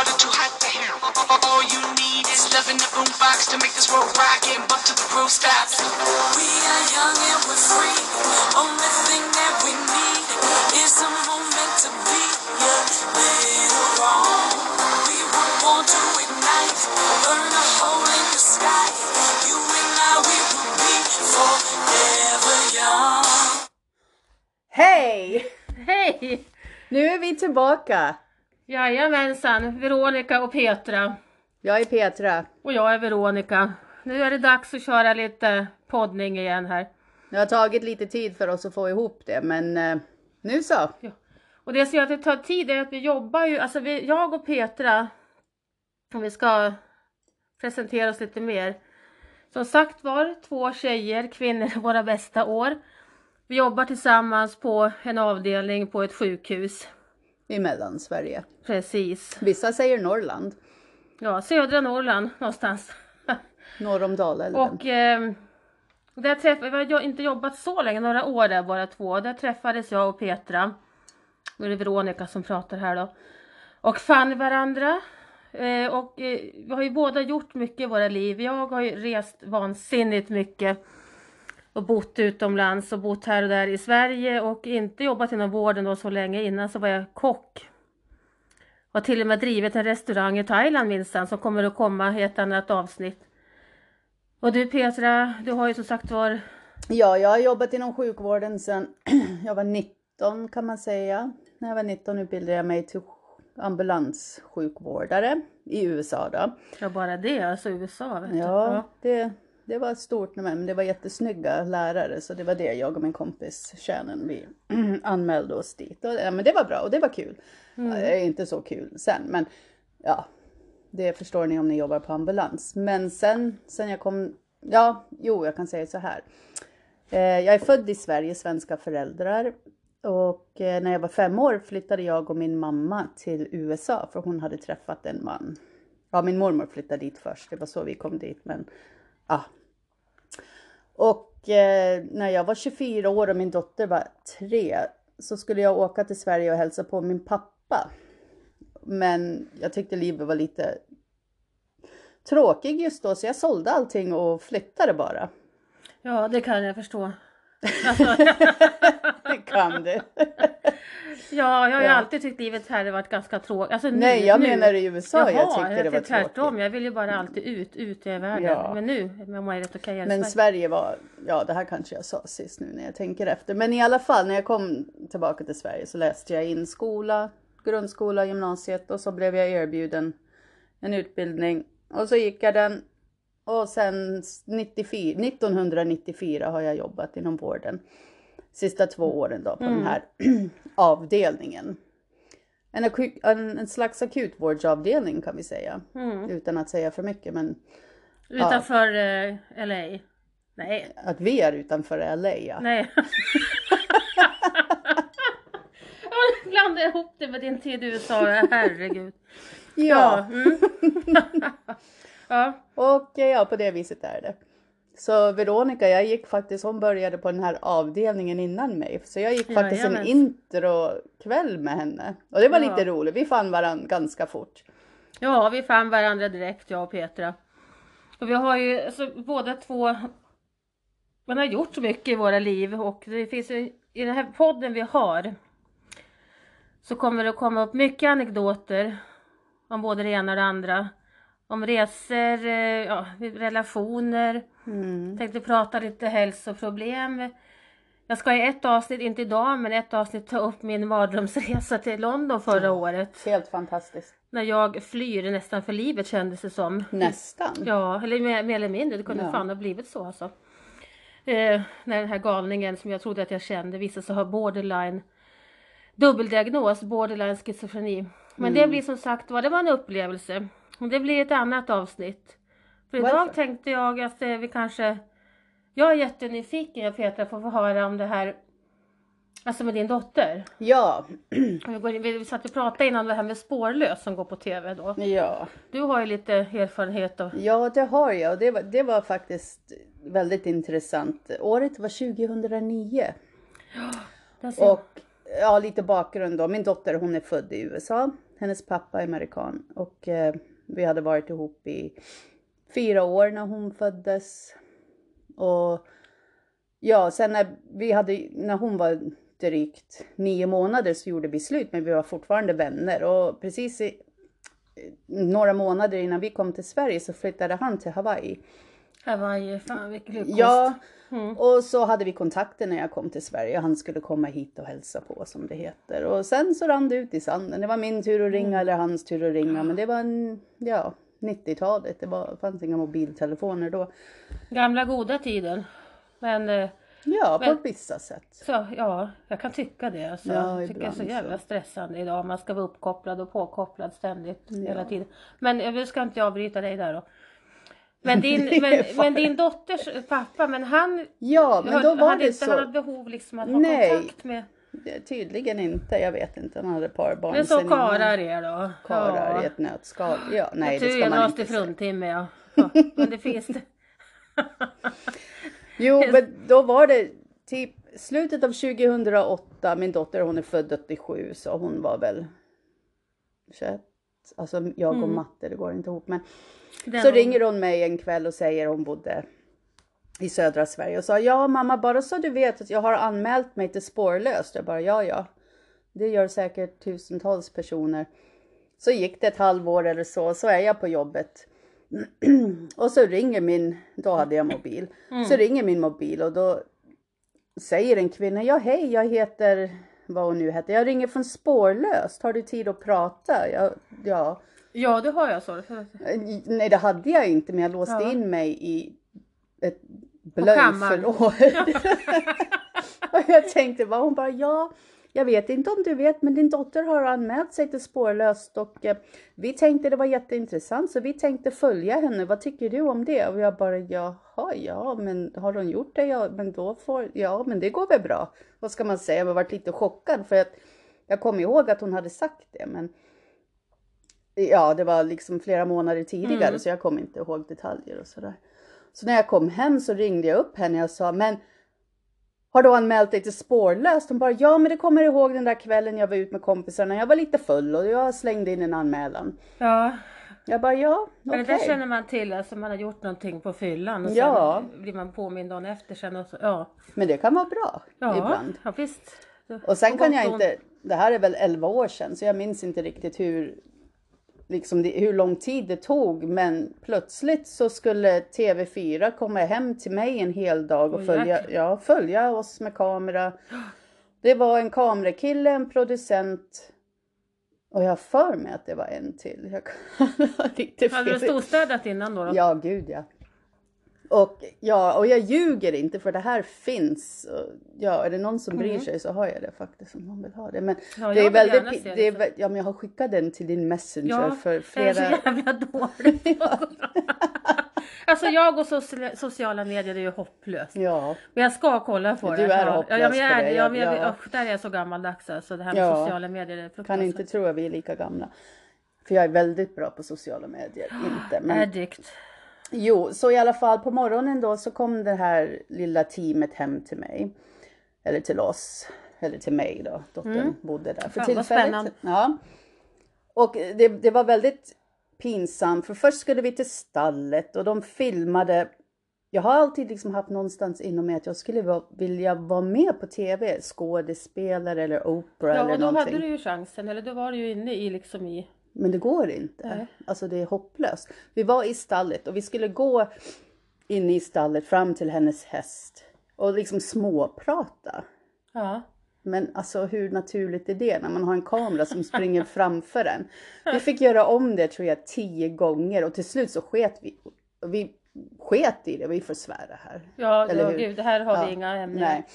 loud or too hot to handle. All you need is love in the boombox to make this world rock and bump to the groove stops. We are young and we're free. Only thing that we need is a moment to be a little wrong. We were born to ignite, burn a hole in the sky. You and I, we will be forever young. Hej! Hej! Nu är vi tillbaka. Jajamensan, Veronica och Petra. Jag är Petra. Och jag är Veronica. Nu är det dags att köra lite poddning igen här. Det har tagit lite tid för oss att få ihop det, men eh, nu så. Ja. Och det som gör att det tar tid är att vi jobbar ju, alltså vi, jag och Petra, om vi ska presentera oss lite mer. Som sagt var, två tjejer, kvinnor, våra bästa år. Vi jobbar tillsammans på en avdelning på ett sjukhus. I Mellansverige. Precis. Vissa säger Norrland. Ja, södra Norrland någonstans. Norr om Dalälven. Och eh, där träffade, vi har inte jobbat så länge, några år där bara två. Där träffades jag och Petra. Nu är det Veronica som pratar här då. Och fann varandra. Eh, och eh, vi har ju båda gjort mycket i våra liv. Jag har ju rest vansinnigt mycket. Och bott utomlands och bott här och där i Sverige och inte jobbat inom vården då så länge. Innan så var jag kock. Har till och med drivit en restaurang i Thailand minsann som kommer att komma i ett annat avsnitt. Och du Petra, du har ju som sagt var Ja, jag har jobbat inom sjukvården sedan jag var 19 kan man säga. När jag var 19 utbildade jag mig till ambulanssjukvårdare i USA då. Ja bara det, alltså USA vet du. Ja, det, det var stort men det var jättesnygga lärare så det var det jag och min kompis Shannon vi anmälde oss dit. Och, ja, men det var bra och det var kul. Mm. Ja, inte så kul sen men ja, det förstår ni om ni jobbar på ambulans. Men sen, sen jag kom, ja, jo jag kan säga så här. Eh, jag är född i Sverige, svenska föräldrar. Och eh, när jag var fem år flyttade jag och min mamma till USA för hon hade träffat en man. Ja, min mormor flyttade dit först, det var så vi kom dit. Men ja. Och eh, när jag var 24 år och min dotter var tre så skulle jag åka till Sverige och hälsa på min pappa. Men jag tyckte livet var lite tråkig just då så jag sålde allting och flyttade bara. ja, det kan jag förstå. Alltså, Det kan du. ja, jag har ju Ja. alltid tyckt livet här har varit ganska tråkigt. Alltså, nu, Nej, jag nu. menar i USA jag Jaha, tyckte det var tvärtom. tråkigt. Jag vill ju bara alltid ut, ut i världen. Ja. Men nu, om jag rätt okej. Men Sverige var, ja det här kanske jag sa sist nu när jag tänker efter. Men i alla fall när jag kom tillbaka till Sverige så läste jag in skola, grundskola, gymnasiet och så blev jag erbjuden en utbildning. Och så gick jag den. Och sen 94, 1994 har jag jobbat inom vården. Sista två åren då på den här avdelningen. En, aku- en, en slags akutvårdsavdelning kan vi säga. Utan att säga för mycket men Utanför eh, LA. Nej, att vi är utanför LA ja. nej. Jag blandade ihop det med din tid i USA, herregud. Ja, Mm. ja. och ja, på det viset är det. Så Veronica, jag gick faktiskt, hon började på den här avdelningen innan mig. Så jag gick faktiskt en Jajamän. introkväll med henne. Och det var Ja. lite roligt, vi fann varandra ganska fort. Ja, vi fann varandra direkt, jag och Petra. Och vi har ju alltså, båda två, man har gjort så mycket i våra liv och det finns ju, i den här podden vi har så kommer det komma upp mycket anekdoter om både det ena och det andra. Om resor, eh, ja, relationer, Mm. tänkte prata lite hälsoproblem. Jag ska i ett avsnitt, inte idag, men ett avsnitt ta upp min mardrömsresa till London förra året. Helt fantastiskt. När jag flyr nästan för livet kändes det som. Nästan. Ja, eller mer, mer eller mindre. Det kunde Ja. fan ha blivit så alltså. Eh, när den här galningen som jag trodde att jag kände visade sig ha borderline dubbeldiagnos, borderline schizofreni. Men Mm. det blir som sagt var, det var en upplevelse. Och det blir ett annat avsnitt. För idag Varför? tänkte jag att eh, vi kanske... Jag är jättenyfiken, jag Petra, på att få höra om det här Alltså med din dotter. Ja, Vi, går in, vi satt och pratade innan det här med spårlös som går på tv då. ja. Du har ju lite erfarenhet av... Ja, det har jag och det var, det var faktiskt väldigt intressant. Året var 2009 Där ser jag. och ja, lite bakgrund då. Min dotter hon är född i USA. Hennes pappa är amerikan och eh, vi hade varit ihop i fyra år när hon föddes. Och ja, sen när vi hade, när hon var drygt nio månader så gjorde vi slut, men vi var fortfarande vänner och precis i, några månader innan vi kom till Sverige så flyttade han till Hawaii. Hawaii, fan vilken lyckost. Ja, Mm. och så hade vi kontakter när jag kom till Sverige. Han skulle komma hit och hälsa på som det heter. Och sen så rann det ut i sanden. Det var min tur att ringa Mm. eller hans tur att ringa. Men det var en, ja, 90-talet. Det var, fanns inga mobiltelefoner då. Gamla goda tiden. Men eh, Ja, på Men- vissa sätt. så, ja, jag kan tycka det. Alltså. Ja, jag tycker det är så jävla stressande idag. Man ska vara uppkopplad och påkopplad ständigt Ja. hela tiden. Men jag ska inte avbryta dig där då. Men din, men, men din dotters pappa, men han, Ja, men då var hade det inte så. han behov liksom att ha Nej. kontakt med... Det- Tydligen inte. Jag vet inte. Han hade ett par barn Men så karlar är då. Karlar i ja. ett nötskal. Ja, nej det ska man inte säga. fruntimme ja. ja. Men det finns det. Jo, men då var det typ slutet av 2008. Min dotter hon är född 87 så hon var väl 21. Alltså jag och Mm. matte, det går inte ihop. Men Den så var- ringer hon mig en kväll och säger hon bodde i södra Sverige och sa ja mamma bara så du vet att jag har anmält mig till spårlöst. Jag bara ja ja. Det gör säkert tusentals personer. Så gick det ett halvår eller så, så är jag på jobbet. och så ringer min, då hade jag mobil. Så ringer min mobil och då säger en kvinna, ja hej jag heter, vad hon nu heter, jag ringer från spårlöst, har du tid att prata? Jag, ja. Ja det har jag så. Nej det hade jag inte men jag låste Ja. in mig i ett. Blöjförråd. och jag tänkte bara, hon bara ja, jag vet inte om du vet men din dotter har anmält sig till spårlöst och eh, vi tänkte det var jätteintressant så vi tänkte följa henne. Vad tycker du om det? Och jag bara jaha, ja men har hon gjort det? Ja men då får, ja men det går väl bra. Vad ska man säga? Jag varit lite chockad för att jag kom ihåg att hon hade sagt det men Ja, det var liksom flera månader tidigare Mm. så jag kom inte ihåg detaljer och sådär. Så när jag kom hem så ringde jag upp henne och sa, men har du anmält dig till spårlöst? Hon bara, ja men det kommer jag ihåg den där kvällen jag var ute med kompisarna. Jag var lite full och jag slängde in en anmälan. Ja, Jag bara, ja, men okej. det där känner man till, alltså man har gjort någonting på fyllan och Ja. sen blir man påmind dagen efter sen och så, ja. Men det kan vara bra Ja, ibland. ja visst. Och sen kan jag inte, det här är väl 11 år sedan så jag minns inte riktigt hur, liksom det, hur lång tid det tog. Men plötsligt så skulle TV4 komma hem till mig en hel dag och följa, ja, följa oss med kamera. Det var en kamerakille, en producent och jag för mig att det var en till. Jag lite Hade du storstädat innan då? då? Ja, gud ja. Och, ja, och jag ljuger inte för det här finns. Ja, är det någon som bryr sig så har jag det faktiskt om någon vill ha det. Men Mm. Ja, det är väldigt, det, det är, ja men jag har skickat den till din messenger Ja, för Jag är flera. så jävla dålig på Alltså jag och soci- sociala medier är ju hopplöst. Ja, Men jag ska kolla på Du det. är ja, hopplös ja, men jag på är, det, Ja, men jag, ja. där är jag så gammaldags alltså. Det här med Ja. sociala medier är kan fruktansvärt. inte tro att vi är lika gamla. För jag är väldigt bra på sociala medier. Inte, men Addict. Jo, så i alla fall på morgonen då så kom det här lilla teamet hem till mig. Eller till oss. Eller till mig då. Dottern bodde där för Mm. Fan, tillfället. spännande. Ja. Och det, det var väldigt pinsamt för först skulle vi till stallet och de filmade. Jag har alltid liksom haft någonstans inom mig att jag skulle vilja vara med på tv. Skådespelare eller opera Ja, eller och då någonting. hade du ju chansen. Eller då var du ju inne i liksom i... Men det går inte. Nej. Alltså det är hopplöst. Vi var i stallet och vi skulle gå in i stallet fram till hennes häst och liksom småprata. Ja. Men alltså hur naturligt är det när man har en kamera som springer framför en? Vi fick göra om det tror jag tio gånger och till slut så sket vi. Vi sket i det, vi får svära här. Ja, Eller ja hur? gud, det här har Ja, vi inga ämnen. Nej.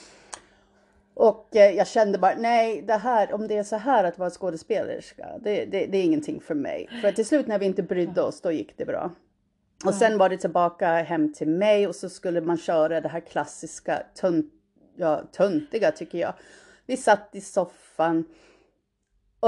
Och eh, jag kände bara, nej, det här, om det är så här att vara skådespelerska, det, det, det är ingenting för mig. För till slut när vi inte brydde oss, då gick det bra. Och sen var det tillbaka hem till mig och så skulle man köra det här klassiska, tönt, ja, töntiga tycker jag. Vi satt i soffan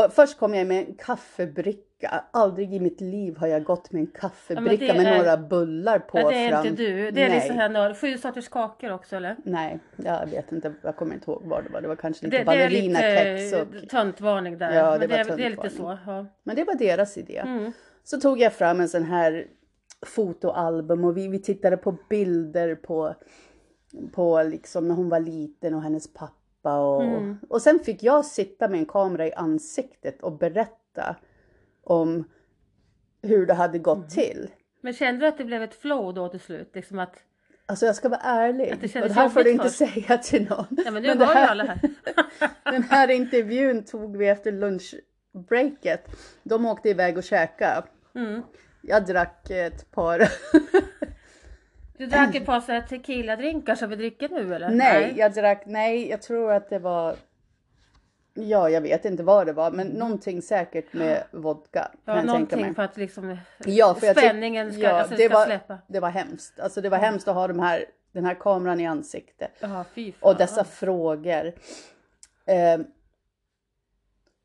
Och först kom jag med en kaffebricka. Aldrig i mitt liv har jag gått med en kaffebricka Ja, det med är- några bullar på Ja, det är fram. inte du. Det är Nej. liksom här sju sorters kakor också eller? Nej, jag vet inte. Jag kommer inte ihåg vad det var. Det var kanske lite Det, det är ballerinakex. lite och... töntvarning där. Ja, det men det, var är, det är lite så. Ja. Men det var deras idé. Mm. Så tog jag fram en sån här fotoalbum och vi, vi tittade på bilder på, på liksom när hon var liten och hennes pappa. Och, Mm. och sen fick jag sitta med en kamera i ansiktet och berätta om hur det hade gått Mm. till. Men kände du att det blev ett flow då till slut? Liksom att, Alltså jag ska vara ärlig. Att det och det här får du inte säga till någon. ja men du Men det här- alla här. Den här intervjun tog vi efter lunchbreaket. De åkte iväg och käkade. Mm. Jag drack ett par. Du drack ett par så här tequila-drinkar som vi dricker nu eller? nej, jag drack, nej, jag tror att det var. Ja, jag vet inte vad det var, men någonting säkert med vodka. Ja, någonting för att liksom Ja, för spänningen ska, ja, alltså, det, ska var, släppa. det var hemskt. Alltså det var hemskt att ha de här, den här kameran i ansiktet. Ja, fy fan. Och dessa frågor. Eh,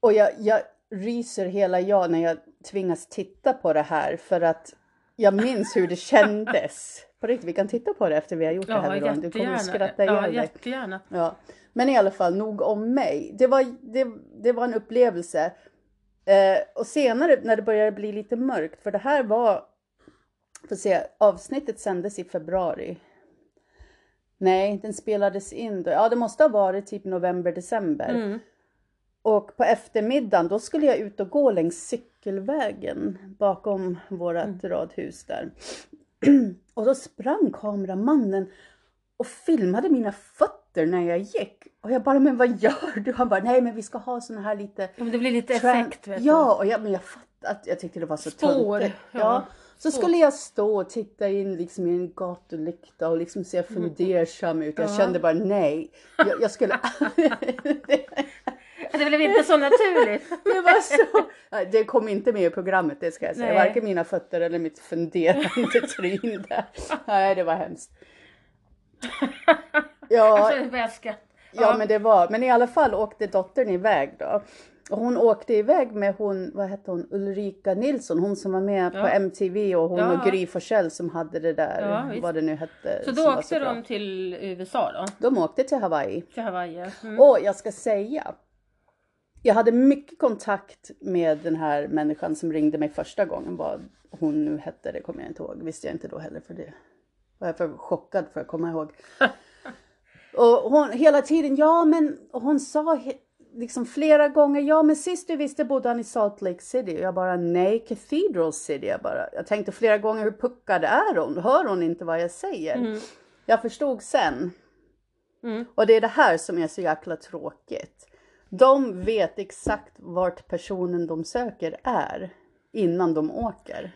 och jag, jag ryser hela jag när jag tvingas titta på det här för att jag minns hur det kändes. På riktigt, vi kan titta på det efter vi har gjort det här Ja, Veronica. Du kommer jättegärna. att skratta Ja, ihjäl dig. jättegärna. Ja. Men i alla fall, nog om mig. Det var, det, det var en upplevelse. Eh, och senare när det började bli lite mörkt, för det här var, får se, avsnittet sändes i februari. Nej, den spelades in då. Ja, det måste ha varit typ november, december. Mm. Och på eftermiddagen då skulle jag ut och gå längs cykelvägen bakom vårat Mm. radhus där. och då sprang kameramannen och filmade mina fötter när jag gick. Och jag bara, men vad gör du? Han bara, nej men vi ska ha såna här lite... Ja, men det blir lite effekt vet Ja, och jag, men jag fattade, att jag tyckte det var så Spår, ja. Ja. Så Spår. skulle jag stå och titta in liksom i en gatulykta och liksom se fundersam ut. Jag Ja. kände bara nej. Jag, jag skulle... Det blev inte så naturligt. Det var så. Det kom inte med i programmet, det ska jag säga. Nej. Varken mina fötter eller mitt funderande tryn där. Nej, det var hemskt. Ja, Alltså, jag skratta. ja, men det var. Men i alla fall åkte dottern iväg då. Och hon åkte iväg med hon, vad hette hon, Ulrika Nilsson, hon som var med på Ja. MTV och hon Ja. och Gry Forssell som hade det där, Ja, vad det nu hette. Så då åkte bra. de till USA då? De åkte till Hawaii. Till Hawaii? Mm. Och jag ska säga, jag hade mycket kontakt med den här människan som ringde mig första gången. Vad hon nu hette, det kommer jag inte ihåg. visste jag inte då heller för det var jag för chockad för att komma ihåg. Och hon hela tiden, ja men, hon sa liksom flera gånger, ja men sist du visste bodde han i Salt Lake City. Och jag bara, nej, Cathedral City. Jag, bara, jag tänkte flera gånger, hur puckad är hon? Hör hon inte vad jag säger? Mm. Jag förstod sen. Mm. Och det är det här som är så jäkla tråkigt. De vet exakt vart personen de söker är innan de åker.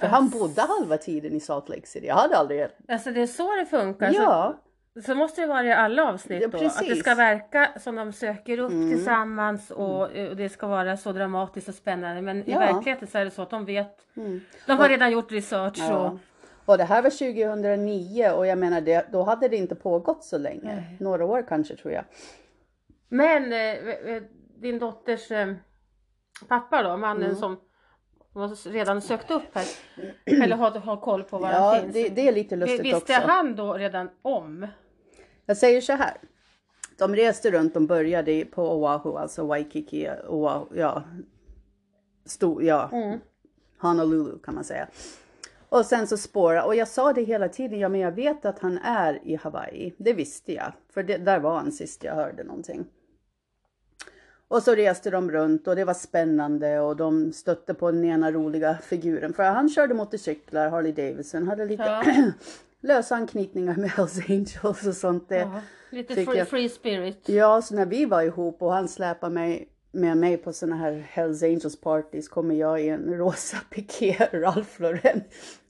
För han bodde halva tiden i Salt Lake City. Jag hade aldrig... Alltså det är så det funkar. Ja, Så, så måste det vara i alla avsnitt Ja, då. Att det ska verka som de söker upp Mm. tillsammans och, och det ska vara så dramatiskt och spännande. Men i Ja. verkligheten så är det så att de vet. Mm. De har Och- redan gjort research ja. och Och det här var 2009 och jag menar det, då hade det inte pågått så länge. Nej. Några år kanske tror jag. Men eh, eh, din dotters eh, pappa då, mannen Mm. som redan sökt upp här. Eller har, har koll på var han Ja, finns. det, det är lite lustigt Visste också. han då redan om? Jag säger så här. De reste runt, de började på Oahu, alltså Waikiki, Oahu, ja. Stor, ja. Mm. Honolulu kan man säga. Och sen så spåra och jag sa det hela tiden, ja men jag vet att han är i Hawaii. Det visste jag, för det, där var han sist jag hörde någonting. Och så reste de runt och det var spännande och de stötte på den ena roliga figuren. För han körde motorcyklar, Harley Davidson, hade lite Ja. lösa anknytningar med Hells Angels och sånt. Det. Ja, lite free, jag- free spirit. Ja, så när vi var ihop och han släpade mig med mig på såna här Hells Angels parties kommer jag i en rosa piké Ralph Lauren.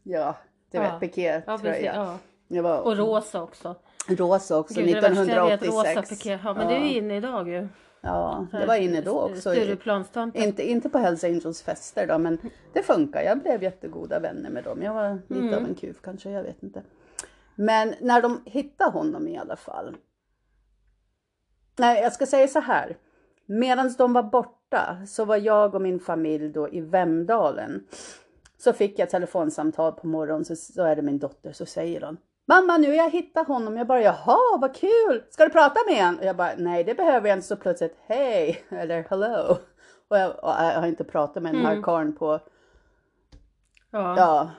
Ja, du Ja. vet piké Ja, tröja. Ja. Var Och rosa också. rosa också, Gud, det värsta jag vet, 1986. rosa piké. Ja, men det är ju inne idag ju. Ja, det var inne då också. Inte, inte på Hells Angels fester då, men det funkar. Jag blev jättegoda vänner med dem. Jag var lite Mm. av en kuf kanske, jag vet inte. Men när de hittade honom i alla fall. Nej, jag ska säga så här. Medan de var borta så var jag och min familj då i Vemdalen. Så fick jag telefonsamtal på morgonen så, så är det min dotter så säger hon Mamma nu har jag hittat honom. Jag bara jaha vad kul. Ska du prata med honom? Och jag bara nej det behöver jag inte. Så plötsligt hej eller hello. Och jag, och jag har inte pratat med den här karln på Ja, ja,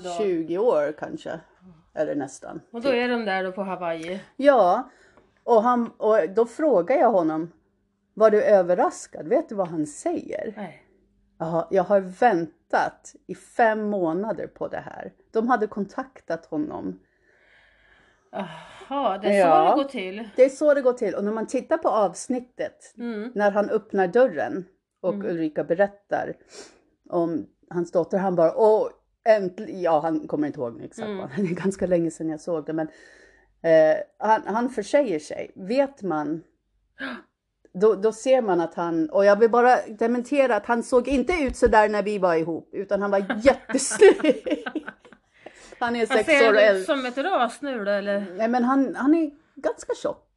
dag. 20 år kanske. Eller nästan. Och då är de där då på Hawaii. Ja, och, han, och då frågar jag honom, var du överraskad? Vet du vad han säger? Nej. Ja, jag har väntat i fem månader på det här. De hade kontaktat honom. Jaha, det är Ja. så det går till. Det är så det går till. Och när man tittar på avsnittet, Mm. när han öppnar dörren och Ulrika berättar om hans dotter, han bara åh, äntligen, ja han kommer inte ihåg exakt vad, det är ganska länge sedan jag såg det, men eh, han, han försäger sig. Vet man, då, då ser man att han, och jag vill bara dementera att han såg inte ut så där när vi var ihop, utan han var jättesnygg. Han är sex ser år äldre. som ett ras nu då eller? Nej men han, han är ganska tjock.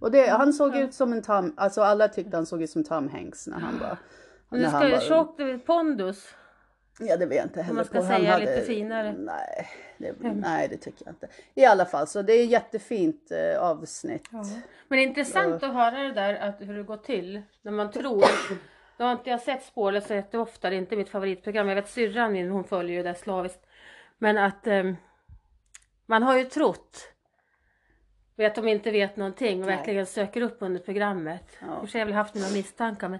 Och det, han såg ut som en Tom, alltså alla tyckte han såg ut som Tom Hanks när han var... Men du ska ju tjockt, det är pondus. Ja det vet jag inte heller man ska på. Säga hade- lite finare. Nej det, nej det tycker jag inte. I alla fall så det är jättefint eh, avsnitt. Men det är intressant att höra det där att hur det går till när man tror. Nu har inte jag sett Spårlöst så jätteofta, det är inte mitt favoritprogram. Jag vet syrran min, hon följer ju det slaviskt. Men att ehm, man har ju trott att de inte vet någonting och Nej. verkligen söker upp under programmet. Ja. Jag väl haft mina misstankar men,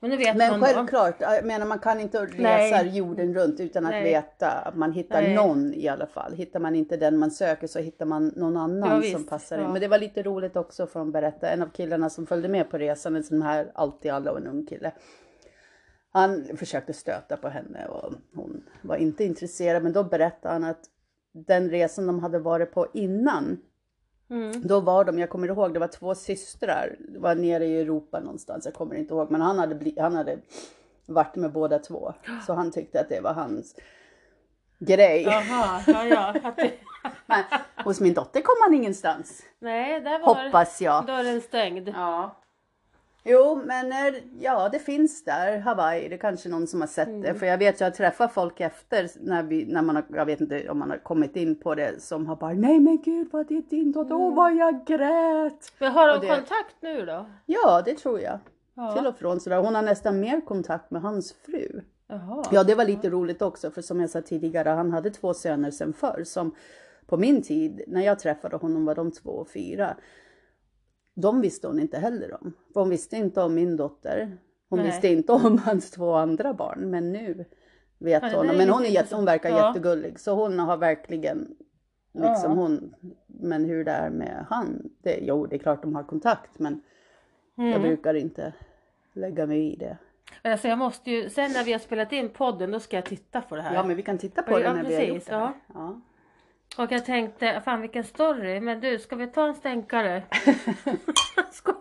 men nu vet Men man då. självklart, jag menar man kan inte resa Nej. jorden runt utan att Nej. veta att man hittar Nej. någon i alla fall. Hittar man inte den man söker så hittar man någon annan Ja, som passar in. Ja. Men det var lite roligt också för att berätta, en av killarna som följde med på resan, en sån här alltid alla och en ung kille. Han försökte stöta på henne och hon var inte intresserad men då berättade han att den resan de hade varit på innan Mm. då var de, jag kommer ihåg, det var två systrar, det var nere i Europa någonstans, jag kommer inte ihåg, men han hade, bli, han hade varit med båda två. Så han tyckte att det var hans grej. Jaha, ja ja. Men hos min dotter kom han ingenstans. nej, där var Hoppas jag. dörren stängd. Ja. Jo, men eh, ja, det finns där, Hawaii, det är kanske någon som har sett det. För jag vet, jag träffar folk efter när, vi, när man har, jag vet inte om man har kommit in på det, som har bara, nej men gud vad det är din dotter, åh vad jag grät. Men har de det- kontakt nu då? Ja, det tror jag. Ja. Till och från sådär. Hon har nästan mer kontakt med hans fru. Jaha. Ja, det var lite roligt också, för som jag sa tidigare, han hade två söner sen förr som på min tid, när jag träffade honom var de två och fyra. De visste hon inte heller om. För hon visste inte om min dotter. Hon Nej. visste inte om hans två andra barn, men nu vet Ja, hon. Men hon, är lite jätte, hon verkar. Ja. jättegullig, så hon har verkligen liksom Ja. hon. Men hur det är med han, det, jo det är klart de har kontakt, men jag Mm. brukar inte lägga mig i det. Alltså jag måste ju, sen när vi har spelat in podden då ska jag titta på det här. Ja, men vi kan titta på Ja, det när vi har gjort precis, det. här. ja. Och jag tänkte, fan vilken story. Men du, ska vi ta en stänkare? Skål.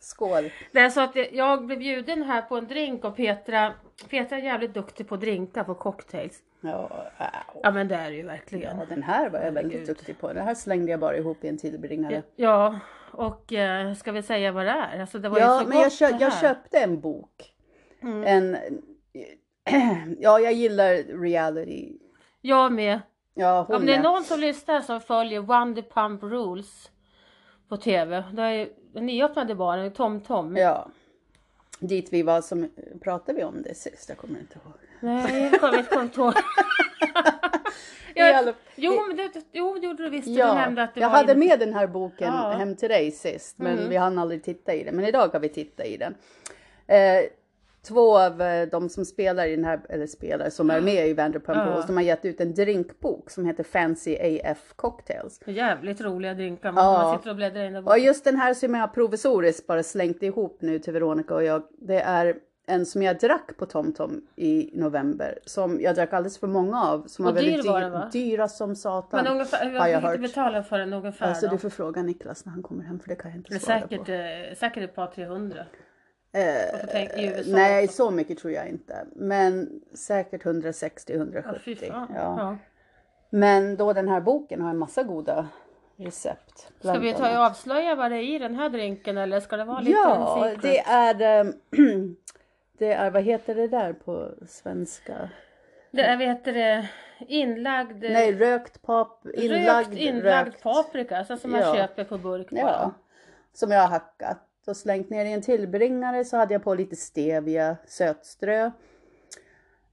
Skål! Det är så att jag blev bjuden här på en drink av Petra. Petra är jävligt duktig på drinkar, på cocktails. Ja, au. Ja men det är det ju verkligen. ja, den här var jag väldigt Herregud. duktig på. Den här slängde jag bara ihop i en tillbringare. Ja, och eh, ska vi säga vad det är? Alltså det var Ja, ju så men jag, gott kö- det jag köpte en bok. Mm. En... Ja, jag gillar reality. Jag med. Ja, hon Om det är någon som lyssnar som följer Wonder Pump Rules på TV. Det är den nyöppnade baren, Tom Tom. Ja. Dit vi var som... Pratade vi om det sist? Jag kommer inte ihåg. Nej, jag kommer inte ihåg. Jag, jo, men det, jo, det gjorde du visst. Du Ja, nämnde att det jag var hade in- med den här boken Ja. hem till dig sist, men Mm. vi hann aldrig titta i den. Men idag har vi titta i den. Eh, två av eh, de som spelar i den här, eller spelar, som är med i Vanderpump Ja. Rules, de har gett ut en drinkbok som heter Fancy AF Cocktails. Jävligt roliga drinkar. Man, Ja. man sitter och bläddrar in där Och just den här som jag provisoriskt bara slängt ihop nu till Veronica och jag, det är en som jag drack på TomTom i november. Som jag drack alldeles för många av. Som Och var väldigt dyr var dyr, den, va? dyra som satan. Men ungefär, hur har jag hört. betalar för den ungefär Alltså då? du får fråga Niklas när han kommer hem för det kan jag inte svara säkert, på. eh, säkert ett par 300. Eh, tänk, nej, så mycket tror jag inte. Men säkert 160-170. Ja, ja. Men då den här boken har en massa goda recept. Ska vi ta och avslöja vad det är i den här drinken eller ska det vara lite Ja, det är... ehm, det är, vad heter det där på svenska? Det är, vad heter det, inlagd, Nej, rökt pap, inlagd, rökt, inlagd rökt. paprika, alltså som man Ja. köper på burk bara. Ja, som jag har hackat och slängt ner i en tillbringare så hade jag på lite stevia, sötströ.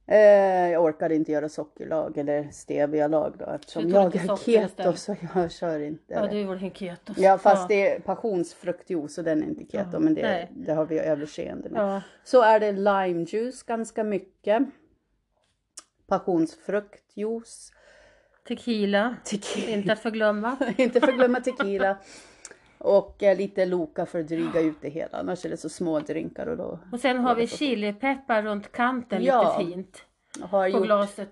Eh, jag orkade inte göra sockerlag eller stevia-lag då eftersom jag är keto så jag kör inte Ja, du gjorde en keto. Ja fast det är passionsfruktjuice och den är inte keto Ja, men det, nej. det har vi överseende med. Ja, Så är det limejuice ganska mycket. Passionsfruktjuice. tequila, Tequila. inte att förglömma. inte förglömma tequila. Och eh, lite Loka för att dryga ut det hela. Annars är det så små drinkar och då Och sen har vi chilipeppar runt kanten Ja. lite fint har på gjort glaset.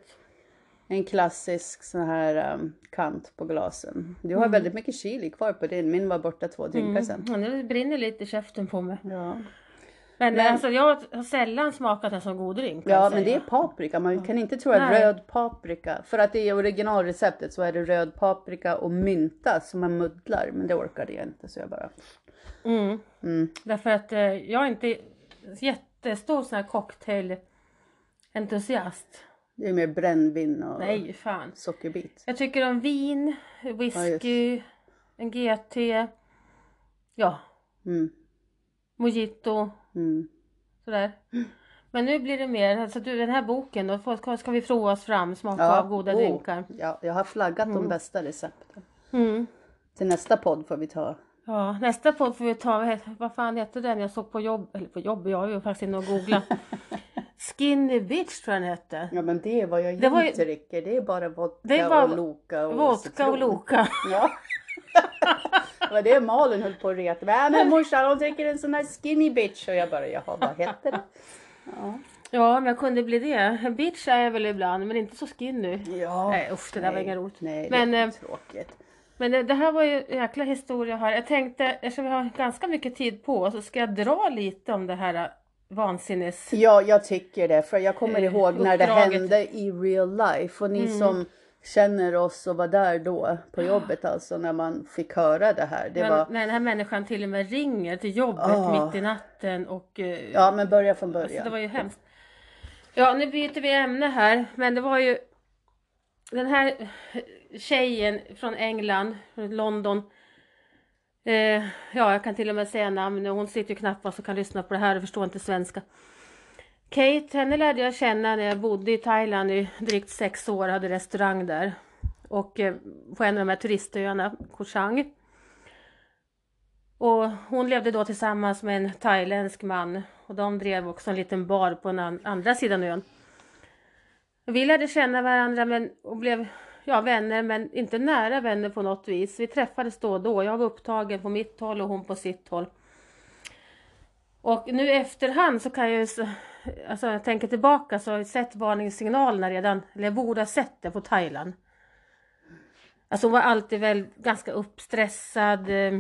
en klassisk sån här um, kant på glasen. Du Mm. har väldigt mycket chili kvar på din. Min var borta två drinkar sen. Mm. Nu brinner lite i käften på mig. Ja, Men, Men- alltså jag har sällan smakat en sån god drink. ja men det är paprika. Man kan inte tro att Nej. röd paprika. För att i originalreceptet så är det röd paprika och mynta som man muddlar. Men det orkade jag inte så jag bara. Mm. Mm. Därför att eh, jag är inte jättestor sån här cocktailentusiast. Det är mer brännvin och Nej, fan. sockerbit. Jag tycker om vin, whisky, en GT, ja, Mm. mojito, Mm. sådär. Men nu blir det mer, alltså du den här boken då ska vi prova oss fram, smaka av goda oh, drinkar. Ja, jag har flaggat de bästa recepten. Mm. Till nästa podd får vi ta. Ja, nästa podd får vi ta, vad fan hette den jag såg på jobb, eller på jobb, jag har ju faktiskt inne och googlat. Skinny Bitch tror jag den hette. Ja men det är vad jag Det ju- inte dricker. Det är bara vodka Det är bara och Loka och Vodka citron. och Loka. Ja. det var det Malin höll på att reta. Nej men morsan hon dricker en sån här skinny bitch. Och jag bara jaha vad heter det? Ja. Ja, men jag kunde bli det. En bitch är jag väl ibland, men inte så skinny. ja. Nej usch, det där var Nej, inget roligt. Nej Men, det är eh, tråkigt. Men det, det här var ju en jäkla historia här. Jag tänkte, eftersom vi har ganska mycket tid på oss, så ska jag dra lite om det här äh, vansinnes... Ja jag tycker det. För jag kommer eh, ihåg när det hände i real life. Och ni Mm. som känner oss och var där då på jobbet alltså när man fick höra det här. Det Men, var... När den här människan till och med ringer till jobbet Ah. mitt i natten och... eh, Ja men börja från början. alltså, det var ju hemskt. Ja, nu byter vi ämne här, men det var ju den här tjejen från England, London. Eh, ja, jag kan till och med säga namn hon sitter ju knappast och kan lyssna på det här och förstår inte svenska. Kate, henne lärde jag känna när jag bodde i Thailand i drygt sex år, hade restaurang där. Och eh, på en av de här turistöarna, Koh Chang. Och hon levde då tillsammans med en thailändsk man och de drev också en liten bar på den andra sidan ön. Vi lärde känna varandra men, och blev ja, vänner men inte nära vänner på något vis. Vi träffades då och då. Jag var upptagen på mitt håll och hon på sitt håll. Och nu i efterhand så kan jag ju, alltså jag tänker tillbaka så har jag sett varningssignalerna redan, eller jag borde ha sett det på Thailand. Alltså hon var alltid väl ganska uppstressad. eh,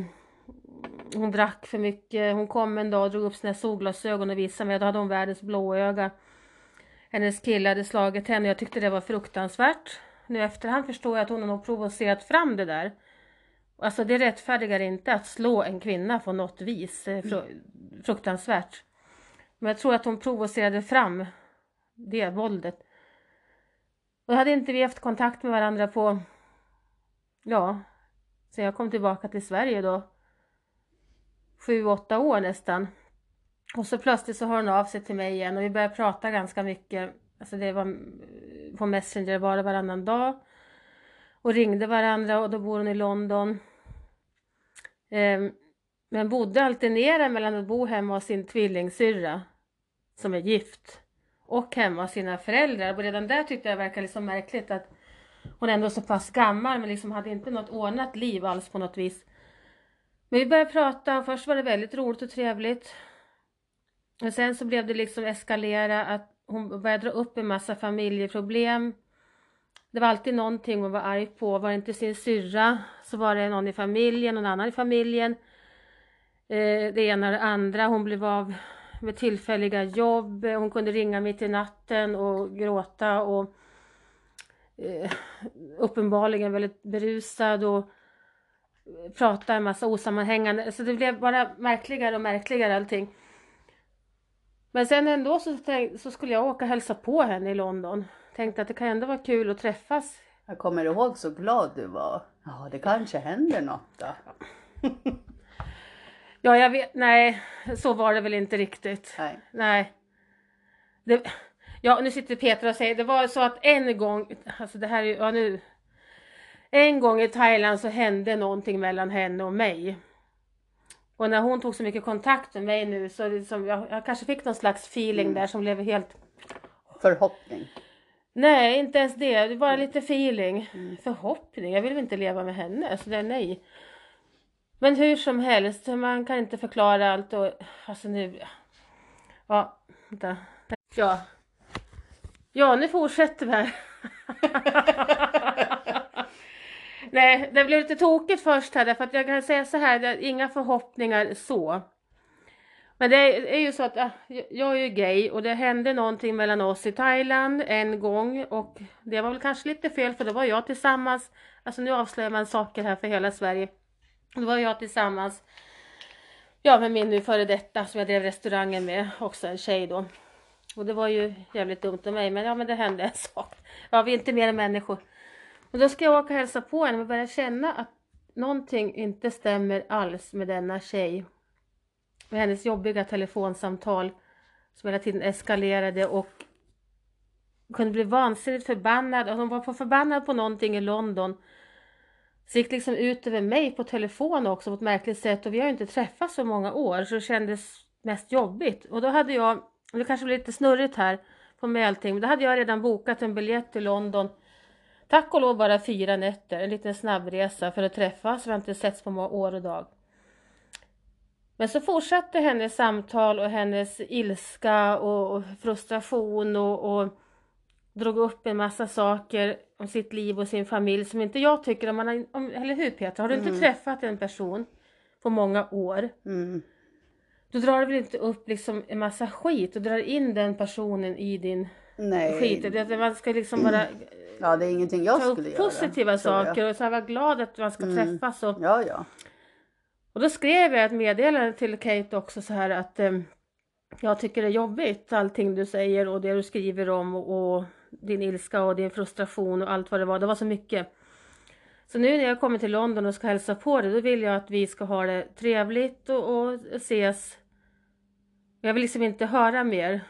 Hon drack för mycket. Hon kom en dag och drog upp sina solglasögon och visade mig. Då hade hon världens blåöga. Hennes kille hade slagit henne. Jag tyckte det var fruktansvärt. Nu efterhand förstår jag att hon har nog provocerat fram det där. Alltså det rättfärdigar inte att slå en kvinna på något vis. Är fru- fruktansvärt. Men jag tror att hon provocerade fram det våldet. Och hade inte vi haft kontakt med varandra på, ja, sen jag kom tillbaka till Sverige då. Sju, åtta år nästan. Och så plötsligt så hör hon av sig till mig igen och vi började prata ganska mycket. Alltså det var på Messenger var det varannan dag. Och ringde varandra och då bor hon i London. Ehm, men bodde alternerade mellan att bo hemma hos sin tvillingsyrra som är gift och hemma hos sina föräldrar. Och redan där tyckte jag det verkade liksom märkligt att hon ändå är så pass gammal men liksom hade inte något ordnat liv alls på något vis. Men vi började prata och först var det väldigt roligt och trevligt. Men sen så blev det liksom eskalera att hon började dra upp en massa familjeproblem. Det var alltid någonting hon var arg på. Var det inte sin syrra så var det någon i familjen, någon annan i familjen. Eh, det ena och det andra. Hon blev av med tillfälliga jobb. Hon kunde ringa mitt i natten och gråta och eh, uppenbarligen väldigt berusad och prata en massa osammanhängande, så det blev bara märkligare och märkligare allting. Men sen ändå så, tänk, så skulle jag åka och hälsa på henne i London. Tänkte att det kan ändå vara kul att träffas. Jag kommer ihåg så glad du var. Ja, det kanske händer något då. Ja, jag vet, nej, så var det väl inte riktigt. Nej. Nej. Det, ja, nu sitter Petra och säger, det var så att en gång, alltså det här är ja nu. En gång i Thailand så hände någonting mellan henne och mig. Och när hon tog så mycket kontakt med mig nu så liksom, jag, jag kanske fick någon slags feeling där som blev helt Förhoppning. Nej, inte ens det. Det var lite feeling. Förhoppning. Jag vill inte leva med henne. Så det är nej. Men hur som helst, man kan inte förklara allt och alltså nu. Ja, vänta. Ja. Ja, nu fortsätter vi här. Nej, det blev lite tokigt först här därför att jag kan säga så här, det är inga förhoppningar så. Men det är ju så att jag är ju gay och det hände någonting mellan oss i Thailand en gång och det var väl kanske lite fel för då var jag tillsammans, alltså nu avslöjar man saker här för hela Sverige. Då var jag tillsammans, ja med min nu före detta som jag drev restaurangen med, också en tjej då. Och det var ju jävligt dumt av mig men ja men det hände en sak. Ja vi är inte mer än människor. Och då ska jag åka och hälsa på henne och börja känna att någonting inte stämmer alls med denna tjej med hennes jobbiga telefonsamtal som hela tiden eskalerade och kunde bli vansinnigt förbannad. Och hon var förbannad på någonting i London. Så gick liksom ut över mig på telefon också på ett märkligt sätt och vi har ju inte träffats så många år så det kändes mest jobbigt. Och då hade jag, det kanske blir lite snurrigt här på mig men då hade jag redan bokat en biljett till London. Tack och lov bara fyra nätter, en liten snabbresa för att träffas, vi har inte setts på många år och dag. Men så fortsatte hennes samtal och hennes ilska och frustration och, och drog upp en massa saker om sitt liv och sin familj som inte jag tycker om man har, om, eller hur Petra? Har du inte träffat en person på många år? Mm. Du drar väl inte upp liksom en massa skit och drar in den personen i din Nej. skit. Det, man ska liksom bara Ja, det är ingenting jag ta upp skulle göra. positiva jag. saker och så här vara glad att man ska träffas och Ja, ja. Och då skrev jag ett meddelande till Kate också så här att eh, jag tycker det är jobbigt allting du säger och det du skriver om och, och din ilska och din frustration och allt vad det var. Det var så mycket. Så nu när jag kommer till London och ska hälsa på dig då vill jag att vi ska ha det trevligt och, och ses. Jag vill liksom inte höra mer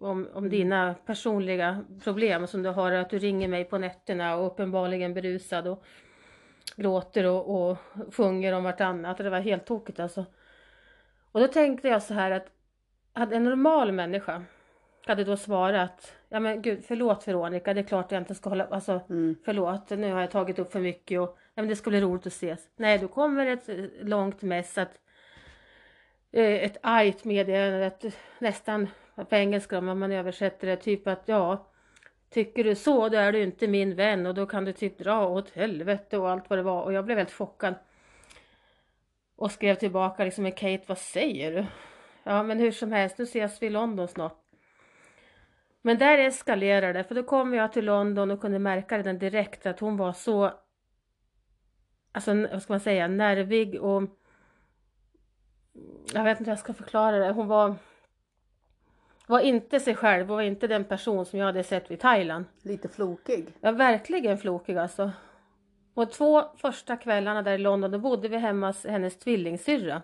om, om dina personliga problem som du har. Att du ringer mig på nätterna och uppenbarligen berusad och gråter och, och sjunger om vartannat. Och det var helt tokigt alltså. Och då tänkte jag så här att hade en normal människa hade då svarat Ja men gud förlåt Veronica, det är klart jag inte ska hålla, alltså förlåt nu har jag tagit upp för mycket och ja, men det ska bli roligt att ses. Nej då kommer ett eh, långt mess att eh, ett argt meddelande, nästan på engelska om man översätter det, typ att ja Tycker du så, då är du inte min vän och då kan du typ dra åt helvete och allt vad det var och jag blev helt chockad. Och skrev tillbaka liksom med Kate, vad säger du? Ja men hur som helst, nu ses vi i London snart. Men där eskalerade det, för då kom jag till London och kunde märka redan direkt att hon var så, alltså vad ska man säga, nervig och jag vet inte hur jag ska förklara det. Hon var, var inte sig själv, var inte den person som jag hade sett vid Thailand. Lite flokig. Ja, verkligen flokig alltså. Och två första kvällarna där i London, då bodde vi hemma hos hennes tvillingsyrra.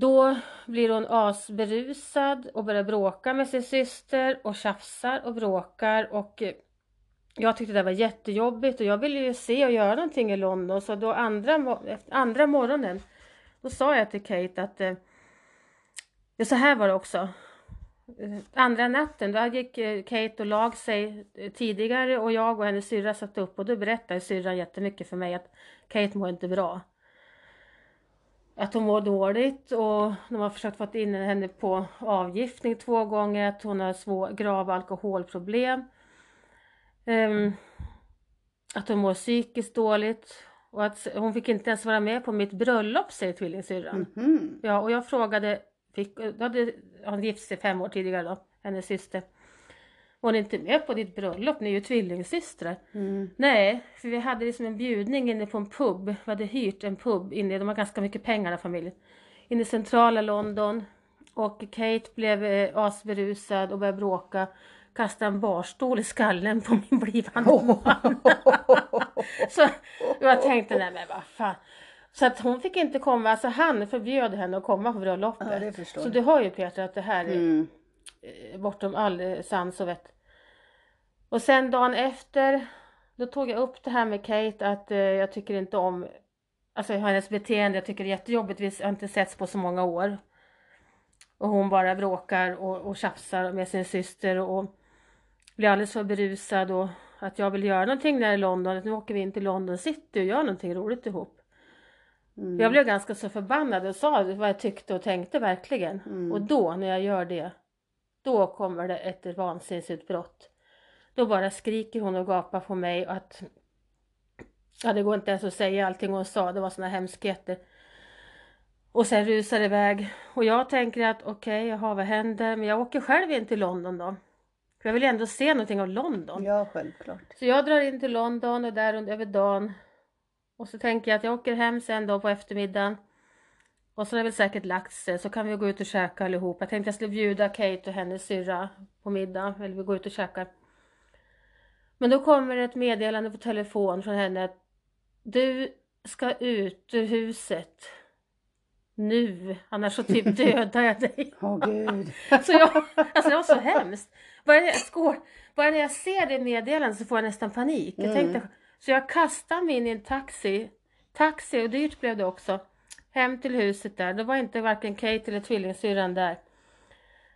Då blir hon asberusad och börjar bråka med sin syster och tjafsar och bråkar och eh, jag tyckte det var jättejobbigt och jag ville ju se och göra någonting i London så då andra, andra morgonen då sa jag till Kate att eh, ja, så här var det också. Eh, andra natten då gick Kate och lag sig tidigare och jag och hennes syrra satt upp och då berättade syrran jättemycket för mig att Kate mår inte bra. Att hon mår dåligt och de har försökt få in henne på avgiftning två gånger, att hon har svår, grava alkoholproblem. Ehm, att hon mår psykiskt dåligt och att hon fick inte ens vara med på mitt bröllop säger tvillingsyrran. Mhm. Ja, och jag frågade, fick, då hade han gift sig fem år tidigare då, hennes syster. Var ni inte med på ditt bröllop? Ni är ju tvillingsystrar. Mm. Nej, för vi hade liksom en bjudning inne på en pub. Vi hade hyrt en pub inne, de har ganska mycket pengar den familjen. Inne i centrala London. Och Kate blev eh, asberusad och började bråka. Kastade en barstol i skallen på min blivande man. Så jag tänkte, nej men vad fan. Så att hon fick inte komma, alltså han förbjöd henne att komma på bröllopet. Ja, det Så du hör ju Peter att det här är Mm. Eh, bortom all eh, sans och vett. Och sen dagen efter, då tog jag upp det här med Kate att eh, jag tycker inte om alltså hennes beteende. Jag tycker det är jättejobbigt. Vi har inte setts på så många år. Och hon bara bråkar och, och tjafsar med sin syster och blir alldeles för berusad och att jag vill göra någonting där i London. Att nu åker vi in till London City och gör någonting roligt ihop. Mm. Jag blev ganska så förbannad och sa vad jag tyckte och tänkte verkligen. Mm. Och då när jag gör det, då kommer det ett vansinnesutbrott. Då bara skriker hon och gapar på mig och att Ja det går inte ens att säga allting hon sa, det var såna hemskheter. Och sen rusar det iväg. Och jag tänker att okej, jaha vad händer? Men jag åker själv in till London då. För jag vill ändå se någonting av London. Ja, självklart. Så jag drar in till London och där under över dagen. Och så tänker jag att jag åker hem sen då på eftermiddagen. Och så har det väl säkert lagt sig så kan vi gå ut och käka allihop. Jag tänkte jag skulle bjuda Kate och hennes syrra på middag. Eller vi går ut och käkar. Men då kommer ett meddelande på telefon från henne att du ska ut ur huset. Nu, annars så typ dödar jag dig. Åh gud. Så jag, alltså det var så hemskt. Bara när jag, skår, bara när jag ser det meddelandet så får jag nästan panik. Jag Mm. tänkte, så jag kastar mig in i en taxi. Taxi, och dyrt blev det också. Hem till huset där. Det var inte varken Kate eller tvillingsyrran där.